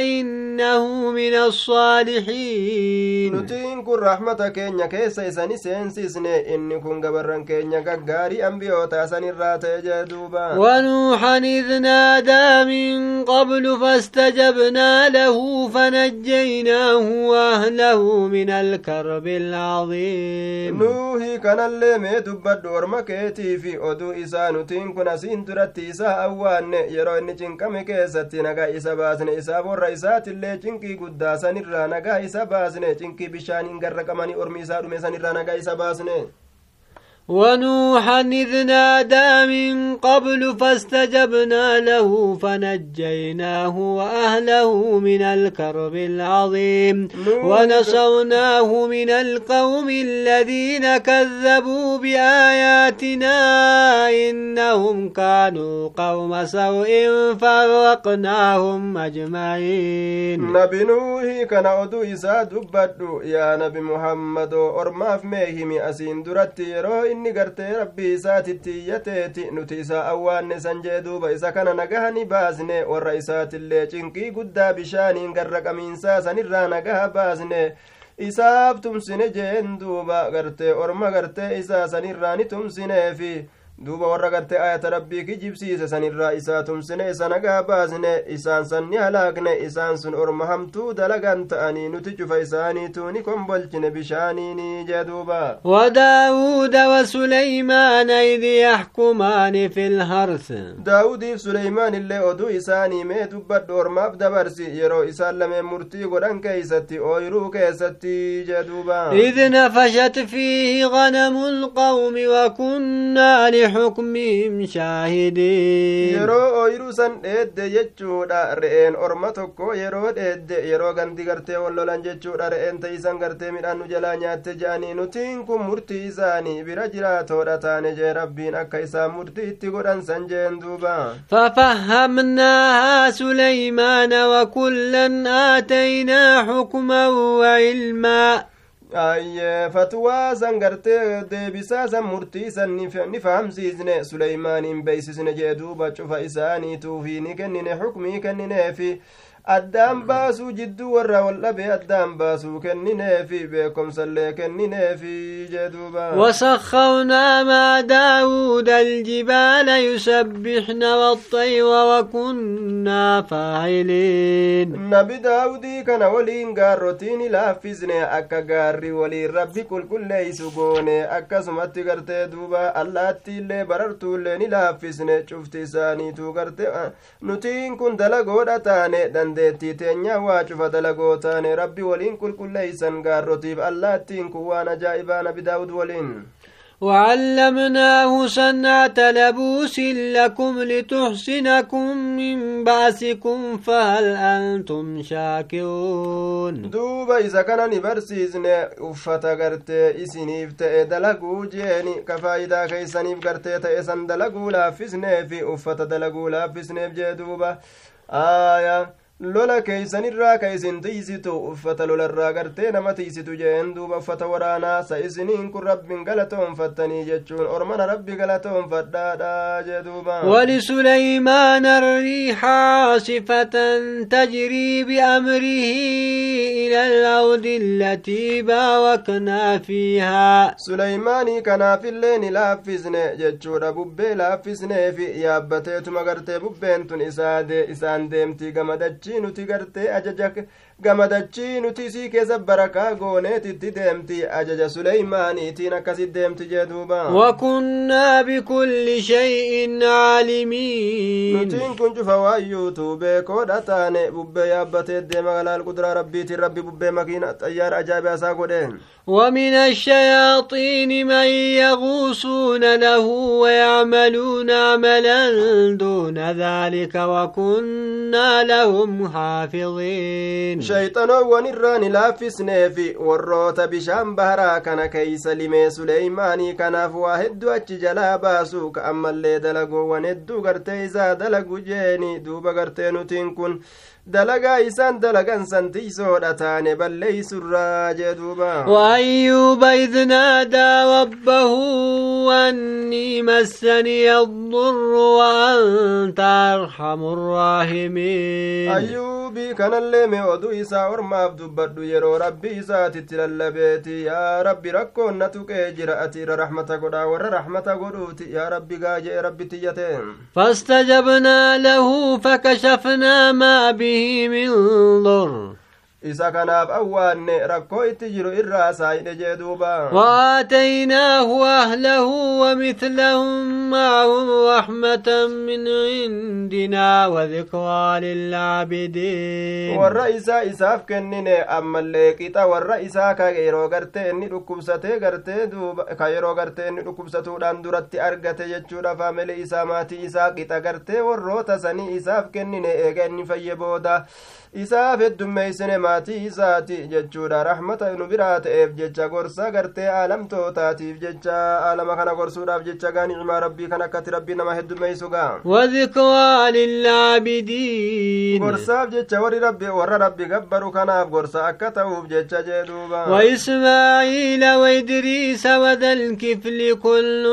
إنه من الصالحين نتين كن رحمة كينيا كيسا إساني dhiisne inni kun gabarran keenya gaggaarii ambiyootaa san irraa ta'e jee duuba ونوحا إذ نادى من قبل فاستجبنا له فنجيناه وأهله من الكرب العظيم nuuhi kanallee mee dubbadhu orma keetii fi oduu isaa nutiin kun asiin duratti isaa awwaanne yeroo inni cinqame keessatti nagaa isa baasne isaa borra isaatillee cinqii guddaa sanirraa nagaa isa baasne cinqii bishaan hin garraqamanii ormi isaa dhume sanirraa nagaa isa baasne 선수는 ونوحا إذ نادى من قبل فاستجبنا له فنجيناه وأهله من الكرب العظيم ونصرناه من القوم الذين كذبوا بآياتنا إنهم كانوا قوم سوء فرقناهم أجمعين. نبي نوح كان أدو إسا دبدو يا نبي محمد أرماف ميهم أسين درتي inni gartee rabbii isaatitti iyyateeti nuti isa awwaanne san jee duuba isa kana nagaha ni baasne warra isaatillee cinqii guddaa bishaaniin garra qamiinsaa sanirraa nagaha baasne isaaf tumsine jeen duuba gartee orma gartee isaa sanirraa ni tumsineefi duuba warra gartee ayata rabbii kijibsiise sanirraa isaa tumsine isa nagaa baasne isaan san ni halaakne isaan sun orma hamtuu dalagan ta'anii nuti cufa isaaniitu ni kombolchine bishaaniini jee duuba وداود وسليمان إذ يحكمان في الحرث daawudiif suleymaan illee oduu isaanii mee dubbadhu ormaaf dabarsi yeroo isaan lameen murtii godhan keeysatti ooyruu keessatti jee duuba إذ نفشت فيه غنم القوم وكنا لحكمهم شاهدين yeroo ooyruu san dheedde jechuudha re'een orma tokko yeroo dheedde yeroo gandi gartee wallolan jechuudha re'een ta'isan gartee midhaan nu jalaa nyaatte je'anii nutiin kun murtii isaanii bira jiraatoodha taane jee rabbiin akka isaan murtii itti godhan san jeen duuba ففهمناها سليمان وكلا آتينا حكما وعلما ayye fatwaa san gartee deebisaa san murtii san ni fahamsiisne suleymaaniin beeysisne jee duuba cufa isaaniituufi ni kennine xukmii kennineefi addaan baasuu jidduu warra wal dhabe addaan baasuu kennineefi beekomsallee kennineefi jee duuba وسخرنا مع داود الجبال يسبحن والطير وكنا فاعلين nabi daawudii kana waliin gaarrotiin laaffisne akka gaarri waliin rabbi qulqulleeysu goone akkasumatti gartee duuba allaattiillee barartuullee ni laaffisne cufti isaaniituu garte nutiin kun dalagoodha taane dandeettii teenya waa cufa dalagoo taane rabbi waliin qulqulleeysan gaarrotiif allaattiin kun waan ajaa'ibaa nabi daawud waliin وعلمناه صنعة لبوس لكم لتحسنكم من بأسكم فهل أنتم شاكرون ni barsiisne uffata gartee isiniif ta'e dalaguu jeeni ka faayidaa keeysaniif gartee ta'e san dalaguu laaffisneefi uffata dalaguu laaffisneef jee duuba aayaa lola keeysanirraa ka isin tiisitu uffata lolarraa gartee nama tiisitu jeen duuba uffata waraanaa sa isiniin kun rabbin galatoonfattanii jechuun ormana rabbi galatoonfadhaadha jee duuba ولسليمان الريح عاصفة تجري بأمره إلى الأرض التي باركنا فيها suleymaanii kanaafillee ni laaffisne jechuudha bubbee laaffisneefi yaabbateetuma gartee bubbeen tun isaan deemtii gamadachii nuti gartee ajaja gamadachii nuti isii keessa barakaa gooneetitti deemti ajaja suleymaaniitiin akkasit deemti jee duuba وكنا بكل شيء عالمين nutiin kun cufa waayyuutu beekoodha taane bubbee yaabbatee deema galaal quduraa rabbiitiin rabbi bubbee makiina xayyaara ajaa'ibaa isaa godheen ومن الشياطين من يغوصون له ويعملون عملا دون ذلك وكنا لهم حافظين shayxanoowwan irraa ni laaffisneefi warroota bishaan baharaa kana keeysa limee suleymaanii kanaaf waa hedduu achi jalaa baasu ka ammallee dalagoowwan hedduu gartee isaa dalagu jeeni duuba gartee nutiin kun dalagaa isaan dalagan santiisoodha taane balleeysurraa jee duuba وأيوب إذ نادى ربه أني مسني الضر وأنت أرحم الراحمين ayyuubii kanallee mee oduu isaa ormaaf dubbadhu yeroo rabbi isaatitti lallabeeti yaa rabbi rakkoon na tuqee jira ati irra raxmata godhaa warra raxmata godhuuti yaa rabbi gaajee rabbi tiyyate فاستجبنا له فكشفنا ما به من ضر isa kanaaf awwaanne rakkoo itti jiru irraa saayidhe jee duuba وآتيناه أهله ومثلهم معهم رحمة من عندنا وذكرى للعابدين warra isaa isaaf kennine ammallee qixa warra isaa ka yeroo gartee inni dhukkubsatee gartee duuba ka yeroo gartee inni dhukkubsatuudhaan duratti argate jechuudha faamilii isaa maatii isaa qixa gartee warroota sanii isaaf kennine eega inni fayye booda isaaf heddummeeysine maatii isaati jechuudha raxmata nu biraa ta'eef jecha gorsa gartee aalamtootaatiif jecha aalama kana gorsuudhaaf jecha gaa nicmaa rabbii kan akkatti rabbii nama heddummeeysu gaa وذكرى للعابدين gorsaaf jecha warri rabbi warra rabbi gabbaru kanaaf gorsa akka ta'uuf jecha jee duuba وإسماعيل وإدريس وذا الكفل كل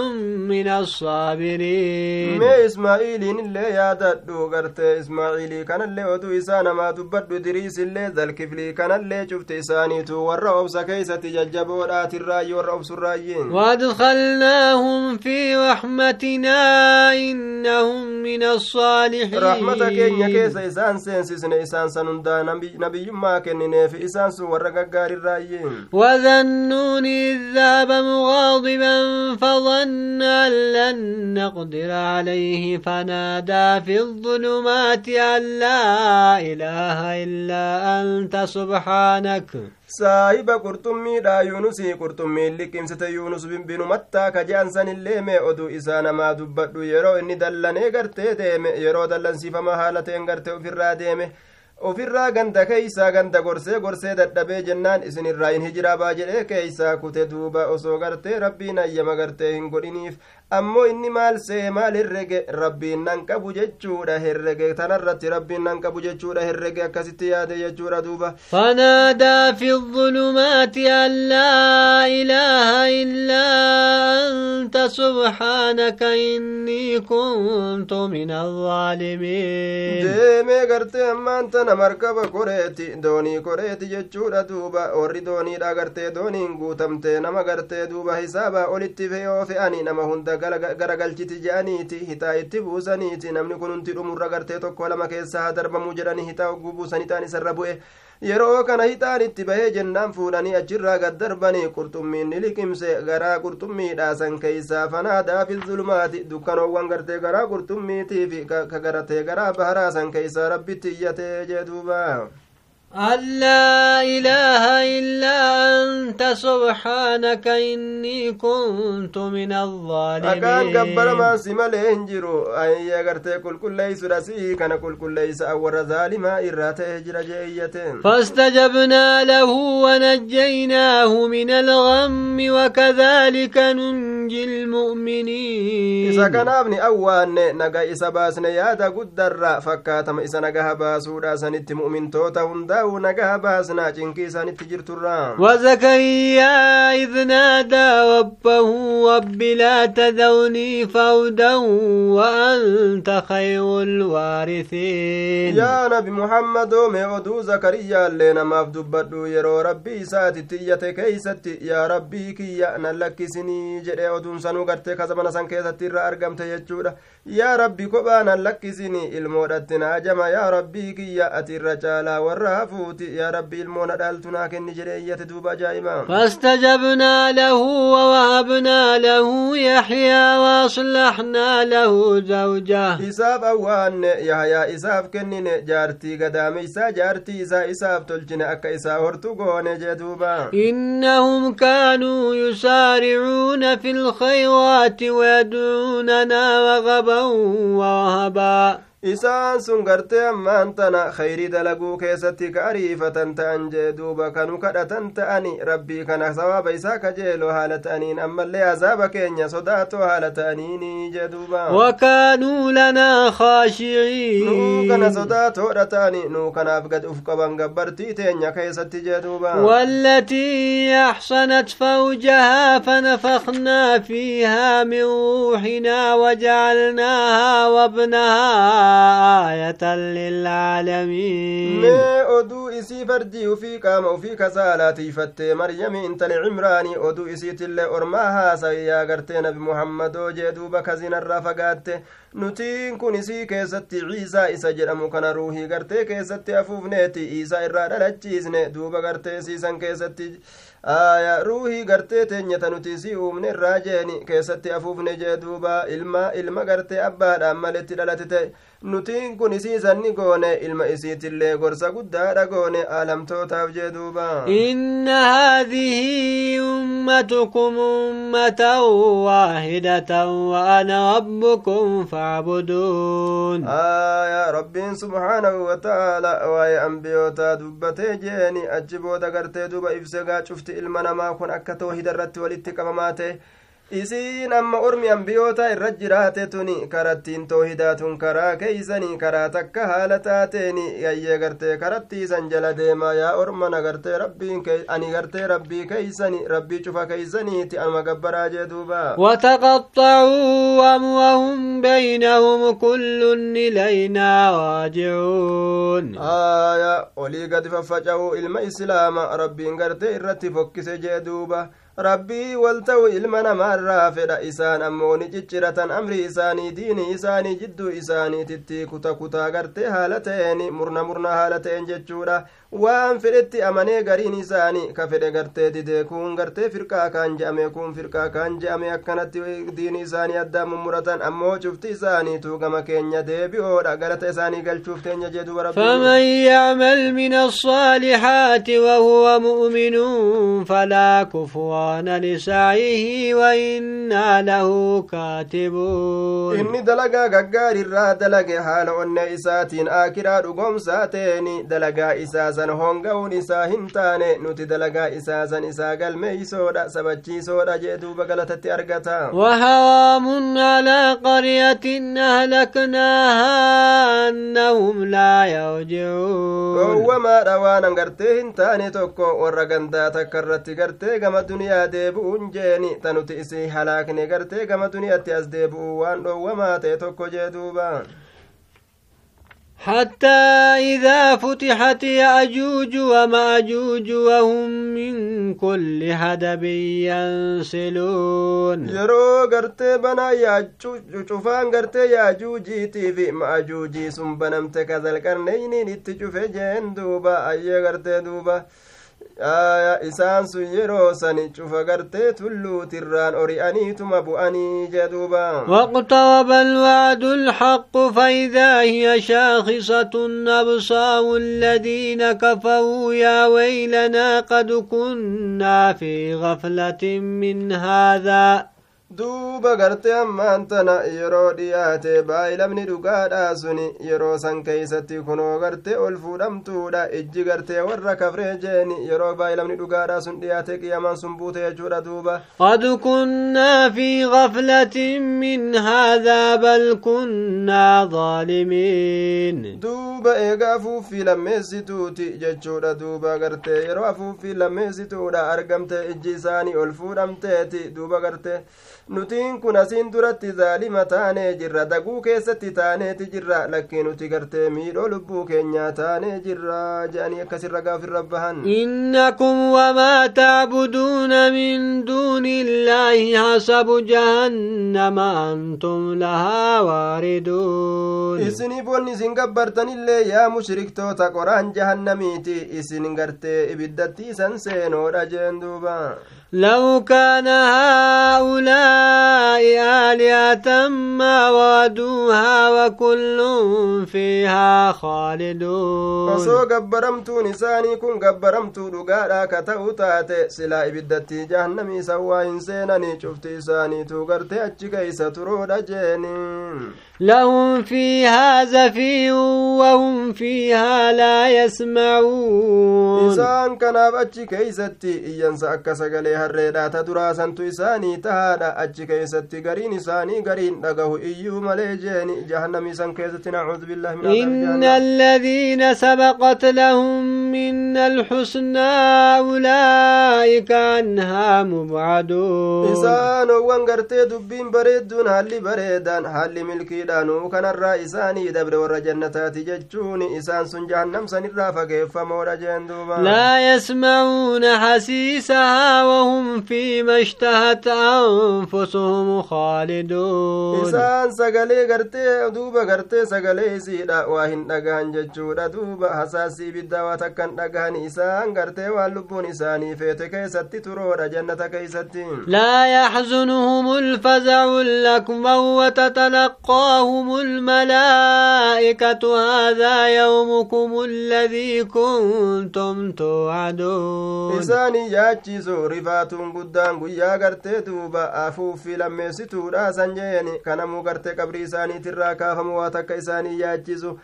من الصابرين mee ismaa'iiliin illee yaadadhu gartee ismaa'iilii kanallee oduu isaa namaa dubbadhu idriis illee zalkiflii kanallee cufte isaaniitu warra obsa keeysatti jajjaboodhaatirraayyi warra obsurraayyiin وادخلناهم في رحمتنا إنهم من الصالحين rahmata keenya keessa isaan seensisne isaan san hundaa nabiyyummaa kennineef isaan sun warra النون إذ ذهب مغاضبا فظن أن لن نقدر عليه فنادى في الظلمات أن لا إله إلا أنت سبحانك saahiba qurxummiidha yuunusii qurxummiin liqimsite yuunus binu mattaa ka je'an sanillee mee oduu isaa namaa dubbadhu yeroo inni dallanee gartee deeme yeroo dallansiifama haala ta'een gartee ofirraa deeme ofirraa ganda keeysaa ganda gorsee gorsee dadhabee jennaan isinirraa hin hijiraa baa jedhee keeysaa kute duuba osoo gartee rabbiin ayyama gartee hin godhiniif ammoo inni maal see maal herrege rabbiin nan qabu jechuudha herrege tanarratti rabbiin nan qabu jechuudha herrege akkasitti yaade jechuudha duuba fanaadaa fi الظلمات أن لا إله إلا أنت سبحانك إني كنت من الظالمين deemee gartee ammaan tana markaba koreeti doonii koreeti jechuudha duuba warri dooniidha gartee dooniin guutamte nama gartee duuba hisaabaa olitti fe'oo fe'anii nama hunda garagalchiti je'aniiti hitaa itti buusaniiti namni kun hundi dhumurra gartee tokko lama keessa haa darbamuu jedhanii hitaa ogguu buusanii ta'an isarra bu'e yeroo kana hixaan itti bahee jennaan fuudhanii achirraa gad darbanii qurxummiin liqimse garaa qurxummiidhaasan keeysaa fanaadaa fi zulmaati dukkanoowwan gartee garaa qurxummiitiif ka garatee garaa baharaasan keeysaa rabbitti iyyatee jee duubaa أن لا إله إلا أنت سبحانك إني كنت من الظالمين. أكان قبل ما سمال هنجرو أي يغرتي كل كل ليس رسي كان كل كل ليس أور ظالما إراته هجر جيئتين فاستجبنا له ونجيناه من الغم وكذلك ننجي المؤمنين. إذا كان أبني أوان نغا إسا باسن يادا قدر فكاتم إسا نغا باسودا سنت مؤمن توتا هندا. Ta'u nagaa baasnaa cinkii isaanitti jirturra وزكريا إذ نادى ربه رب لا تذرني فودا وأنت خير الوارثين. يا نبي محمد ميودو زكريا اللي ما دبدو يرو ربي ساتي تيتي كيستي. يا ربي كي نلكسني جدي أدون سنو غرتي كزمنا سن كيستي را أرقمت يجودا يا ربي كبا نلكسني إلمودتنا جما يا ربي كي أتي الرجال والرهف. Fuuti yaa rabbi ilmoona dhaaltunaa kenni jedhe iyyate duuba ajaa'iba فاستجبنا له ووهبنا له يحيى وأصلحنا له زوجه isaaf awwaanne yahyaa isaaf kennine jaartii gadaameysaa jaartii isaa isaaf tolchine akka isaa hortu goone jee duuba إنهم كانوا يسارعون في الخيرات ويدعوننا رغبا ورهبا isaan sun gartee ammaan tana khayrii dalaguu keessatti ka ariifatan ta'an jee duuba kanu kadhatan ta'ani rabbii kana sawaaba isaa kajeelo haala ta'aniin ammallee azaaba keenya sodaatoo haala ta'aniini jee duuba wakaanuu lanaa khaashiciin nuu kana sodaatoodha ta'ani nuu kanaaf gad uf qaban gabbartii teenya keessatti jee duuba والتي أحصنت فوجها فنفخنا فيها من روحنا وجعلناها وابنها آية للعالمين. مي أدو إسي فردي وفي كام وفي كسالة فت مريم إنت لعمران. أدو إسي تل أرماها سيا قرتين بمحمد وجدو بكزين الرفقات. نتين كون إسي كيست عيسى. إسا جرمو روحي قرتي كيست أفوفنيتي إسا إرادة لتشيزني دوبا قرتي سيسا كيست ruuhii gartee teenyata nuti isii uumne irraa jeeni. Keessatti afuufne jee duuba ilma ilma gartee abbaadhaan maletti dhalatite. Nutiin kun isiisanni goone ilma isiitillee gorsa guddaadha goone aalamtootaaf jee duuba. Inna haadihi ummatukum ummatan waahidatan wa ana rabbukum faacbuduun aya rabbiin subhaanahu wataala waa'ee ambiyootaa dubbatee jeeni. Achi booda gartee duuba ibsegaa cufti ilma namaa kun akka toohida irratti walitti qabamaa ta'e isiin amma ormi ambiyoota irra jiraate tuni karattiin toohidaatun karaa keeysanii karaa takka haala taateeni yayyee gartee karattiisan jala deemaa yaa ormana gartee rabbiin ani gartee rabbii keeysani rabbii cufa keeysaniiti anuma gabbaraa jee duuba وتقطعوا أمرهم بينهم كل إلينا راجعون آية ولي قد ففجعوا إلما إسلام ربين قرتي إرتي فكس جee duuba rabbii wal ta'u ilma namaarraa fedha isaan ammoo ni cicciratan. Amri isaanii diinii isaanii jidduu isaaniititti kuta kutaa gartee haala ta'een murna murna haala ta'een jechuudha waan fedhetti amanee gariin isaanii ka fedhe gartee didee kun gartee firqaa kaan je'ame kun firqaa kaan je'ame akkanatti diinii isaanii addaan mummuratan ammoo cufti isaaniitu gama keenya deebi'oodha galata isaanii galchuuf teenya jedhu فمن يعمل من الصالحات وهو مؤمن فلا كفر واتقان لسعيه وإنا له كاتبون إني دلقا غقار الرا دلق حال أن إساتين آكرا رقم ساتين دلقا إساسا هونغون إسا هنتاني نتي دلقا إساسا إسا قلمي سودا سبچي سودا جيدو بقلتت أرقتا وهوام على قرية أهلكناها أنهم لا يرجعون وما روان غرتي هنتاني توكو ورا غندا تكرت غرتي غما دنيا tanuti isii halaakne gartee gama duniyaatti as deebi'uu waan dhoowwamaa ta'e tokko jee duuba. حتى إذا فتحت يأجوج ومأجوج وهم من كل حدب ينسلون. يرو غرتي بنا ياجوج شوفان غرتي ياجوجي تي في مأجوجي سنبنمت كذا القرنين نتجوف جين دوبا أي غرتي دوبا isaan sun yeroo sani cufa gartee tulluutirraan ori'aniituma bu'anii jeduuba واقترب الوعد الحق فإذا هي شاخصة أبصار الذين كفروا يا ويلنا قد كنا في غفلة من هذا duuba gartee ammaan tana yeroo dhiyaate baay'ilamni dhugaadha suni yeroo san keeysatti kunoo gartee ol fuudhamtuudha ijji gartee warra kafree jeeni yeroo baay'ilamni dhugaadha sun dhiyaate qiyamaan sun buute jechuudha duuba qad kunnaa fi gaflatin min haadaa bal kunnaa zaalimiin duuba eega afuuffii lammeessituuti jechuudha duuba gartee yeroo afuuffii lammeessituudha argamte ijji isaanii ol fuudhamteeti duuba gartee nutiin kun asiin duratti zaalima taanee jirra daguu keessatti taaneeti jirra lakkii nuti gartee miidhoo lubbuu keenyaa taanee jirra jedhanii akkasirra gaafirra bahan innakum wamaa tacbuduuna min duuni illaahi hasabu jahannama antum lahaa waariduun isiniif wanni isin gabbartanillee yaa mushriktoota qoraan jahannamiiti isin gartee ibiddatti isan seenoodha jeen duuba لو كان هؤلاء آلهة ما وادوها وكل فيها خالدون osoo gabbaramtuun isaanii kun gabbaramtuu dhugaadha ka ta'u taate silaa ibiddatti jahannamii san waa hin seenanii cufti isaaniitu gartee achi keeysa turoodha jeeni لهم فيها زفير وهم فيها لا يسمعون isaan kanaaf achi keeysatti iyyansa akka sagalee harreedha ta duraasantu isaanii tahaadha achi keeysatti gariin isaanii gariin dhagahu iyyuu malee jeeni jahannamii san keessatti nacuudu billahi min إن الذين سبقت لهم من الحسنى أولئك عنها مبعدون isaan isaanowwan gartee dubbiin bareedduun haalli bareedaan haalli milkiidhaanuu kanarraa isaanii dabre warra jannataati jechuun isaan sun jahannam sanirraa fageeffamoodha jeen duuba. Laa yasma'uuna hasiisahaa wahum fiima ishtahat anfusuhum khaaliduun isaan sagalee gartee duuba gartee sagalee isiidha waa hin dhagahan jechuudha duuba. Hasaasii ibiddaa waa takkan dhagahan isaan gartee waan lubbuun isaanii feete keessatti turoodha jannata keessatti. لا يحزنهم الفزع لكم وتتلقاهم الملائكة. هذا يومكم الذي كنتم توعدون. إساني يا تشيزو رفات قدام ويا قرتي توبا أفو في لما ستورا سنجيني. كان مو قرتي قبري تراكا فمواتك إساني يا تشيزو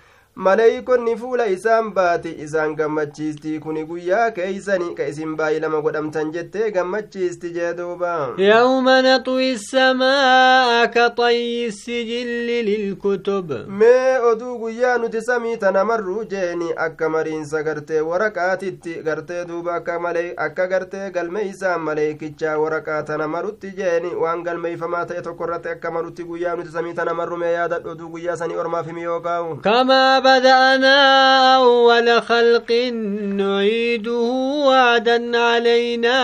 maleeykonni fuula isaan baati isaan gammachiisti kuni guyyaa keeysani ka isin baay'ilama godhamtan jettee gammachiisti jee duuba. Yawma naxwi samaa'a ka xayyi sijilli lilkutub mee oduu guyyaa nuti samii tana marru jeeni akka mariinsa gartee waraqaatitti gartee duuba akka gartee galme isaan maleeykichaa waraqaa tana marutti jeeni waan galmeeyfamaa ta'e tokko irratti akka marutti guyyaa nuti samii tana marru mee yaadadhu oduu guyyaa sanii ormaaf himi yookaa'u بدأنا أول خلق نعيده وعدا علينا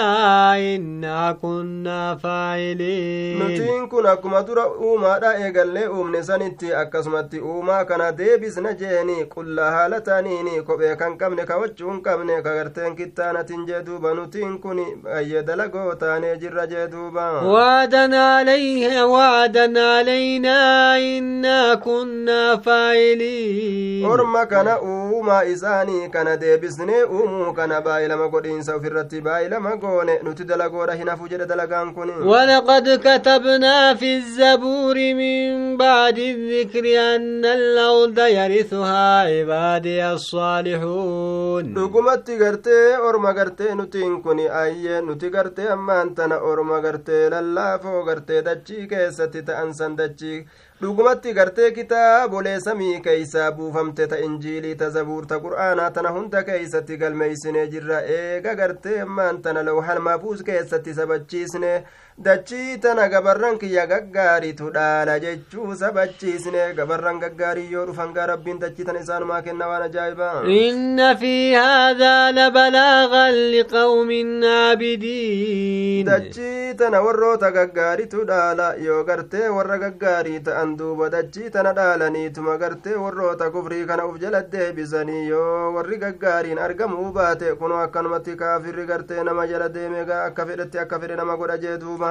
إنا كنا فاعلين. نتين كنا كما ترى أوما دا إيقال لي أوم نسانتي أكسمتي أوما كنا ديبز نجيني كل هالة نيني كوبيا كان كم نكا وجون كم نكا غرتين كتانة جدو بنتين كني أيد لغو تاني جر جدوبا وعدا عليه وعدا علينا إنا كنا فاعلين. Orma kana uumaa isaanii kana deebisnee uumuu kana baay'ilama godhiinsa ofirratti baay'ilama goone nuti dalagoodha hin hafu jedhe dalagaan kun ولقد كتبنا في الزبور من بعد الذكر أن الأرض يرثها عبادي الصالحون dhugumatti gartee orma gartee nutiin kun ayyee nuti gartee ammaan tana orma gartee lallaafoo gartee dachii keessatti ta'an san dachii dhugumatti gartee kitaabolee samii keeysaa buufamte ta injiilii ta zabuurta qur'aanaa tana hunda keeysatti galmeeysine jirra eega gartee ammaan tana lawhal maafuus keessatti sabachiisne dachii tana gabarran kiyya gaggaaritu dhaala jechuu sabachiisne gabarran gaggaarii yoo dhufan gaa rabbiin dachii tana isaanumaa kenna waan ajaa'ibaa إن في هذا لبلاغا لقوم عابدين dachii tana warroota gaggaaritu dhaala yoo gartee warra gaggaarii ta'an duuba dachii tana dhaalaniituma gartee warroota kufrii kana uf jala deebisanii yoo warri gaggaariin argamuu baate kunoo akkanumatti kaafirri gartee nama jala deemegaa akka fedhetti akka fedhe nama godha jee duuba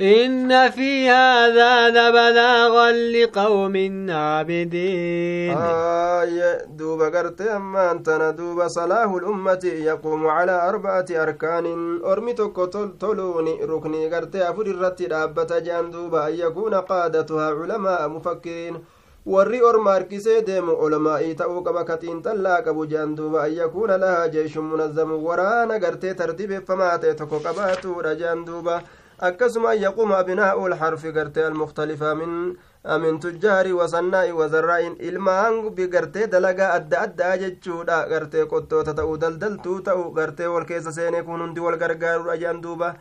إن في هذا لبلاغا لقوم عابدين آية دوبا قرتي أما أنتنا دوبا صلاح الأمة يقوم على أربعة أركان أرمي توكو تلوني ركني قرتي أفر الرتي رابة جان دوبا أن يكون قادتها علماء مفكرين warri orma harkisee deemu olamaa'ii ta'uu qaba katiin xallaa qabu jean duuba an yakuuna lahaa jeeshun munazzamu waraana gartee tartibeeffamaa ta'e tokko qabaatuudha jean duuba abinaa'u lxarfi gartee almukhtalifa min min tujjaari wasannaa'i wazarraa'in ilmaan gartee dalagaa adda addaa jechuudha gartee qottoota ta'u daldaltuu ta'u gartee wal keessa seenee kun hundi wal gargaarudha jean duuba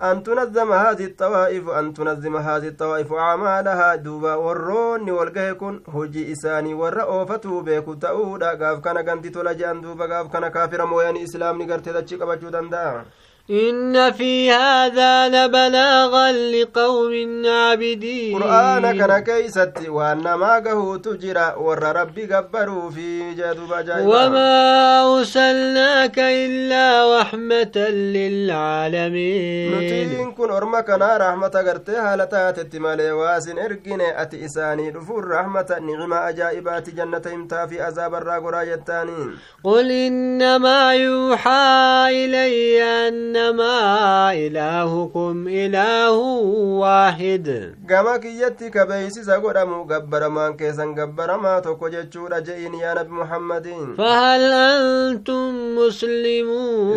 أن تنظم هذه الطوائف أن تنظم هذه الطوائف أعمالها دوبا وروني والقهكن هجي إساني ورأوفتو بيكو تأودا قاف كان قنتي تلجان دوبا قاف كان كافر موياني إسلام نقرتي دتشي قبجو دندا إن في هذا لبلاغا لقوم عابدين. قرآن كان كيست وأنما قهو تجرى ور ربي قبروا في جذب وما أرسلناك إلا رحمة للعالمين. نتين كن أرمكنا رحمة قرتها لتات التمال وازن إرقين أتي إساني رحمة نعمة أجائبات جنة في أزاب الراق راجتاني قل إنما يوحى إلي أن أنما إلهكم إله واحد gama kiyyatti kabeeysisa godhamu gabbaramaan keessan gabbaramaa tokko jechuudha je'iin yaa nabi muhammadiin فهل أنتم مسلمون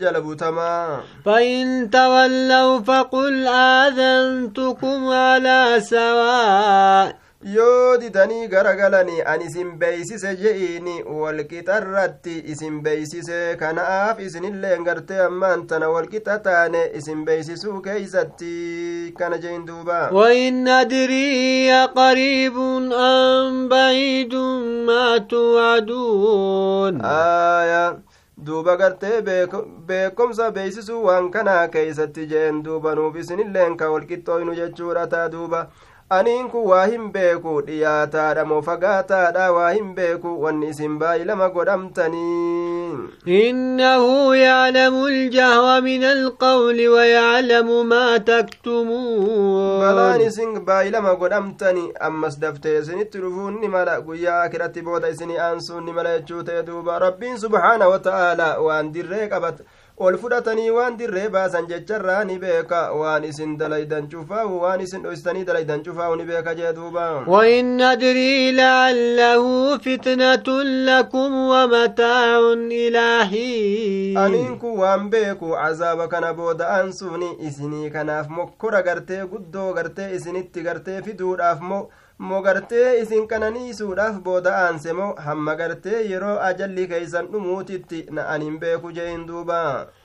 jala butamaa فإن تولوا فقل آذنتكم على سواء yoo didanii garagalanii ani isin beeysise je'iini walqixarratti isin beeysise kana'aaf isinilleen gartee ammaan tana walqixa taane isin beeysisuu keeysatti kana je'in duuba. Wain adriya qariibun an baciidun maa tuwaduun aya duuba gartee beekomsa beeysisuu waan kanaa keeysatti je'en duubanuuf isinilleen ka walqixxooynu jechuudha taa duuba. Aniin kun waa hin beeku dhiyaataadha moo fagaataadha waa hin beeku wanni isin baay'ilama godhamtanii إنه يعلم الجهر من القول ويعلم ما تكتمون balaan isin baay'ilama godhamtani ammas daftee isinitti dhufuun ni mala guyyaa akiratti booda isinii aansuun ni mala jechuu ta'e duuba rabbiin subhaana wata'aalaa waan dirree qabat ol fudhatanii waan dirree baasan jecharraa ni beeka waan isin dalaydan cufaahu waan isin dhoysitanii dalaydan cufaahu ni beeka jee duuba وإن أدري لعله فتنة لكم ومتاع إلى حين aniin kun waan beeku cazaaba kana booda aansuuni isinii kanaaf mokkora gartee guddoo gartee isinitti gartee fiduudhaaf mo mo gartee isin qananiisuudhaaf booda aanse moo hamma gartee yeroo ajalli keeysan dhumuutitti na anin beeku jehin duuba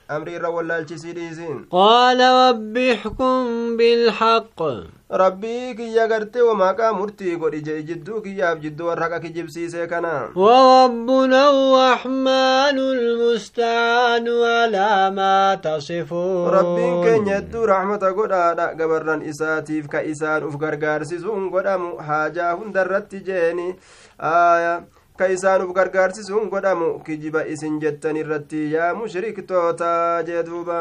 irra wallaalchisii dhiisin قال رب احكم بالحق rabbii kiyya gartee wamaqaa murtii godhi jee jidduu kiyyaaf jidduu warra haqa kijibsiisee kana وربنا الرحمن المستعان على ما تصفون rabbiin keenya hedduu rahmata godhaadha gabarran isaatiif ka isaan uf gargaarsisuun godhamu haajaa hundarratti jeeni aya isaan uf gargaarsisuun godhamu kijiba isin jettan irratti yaa mushriktoota jee duuba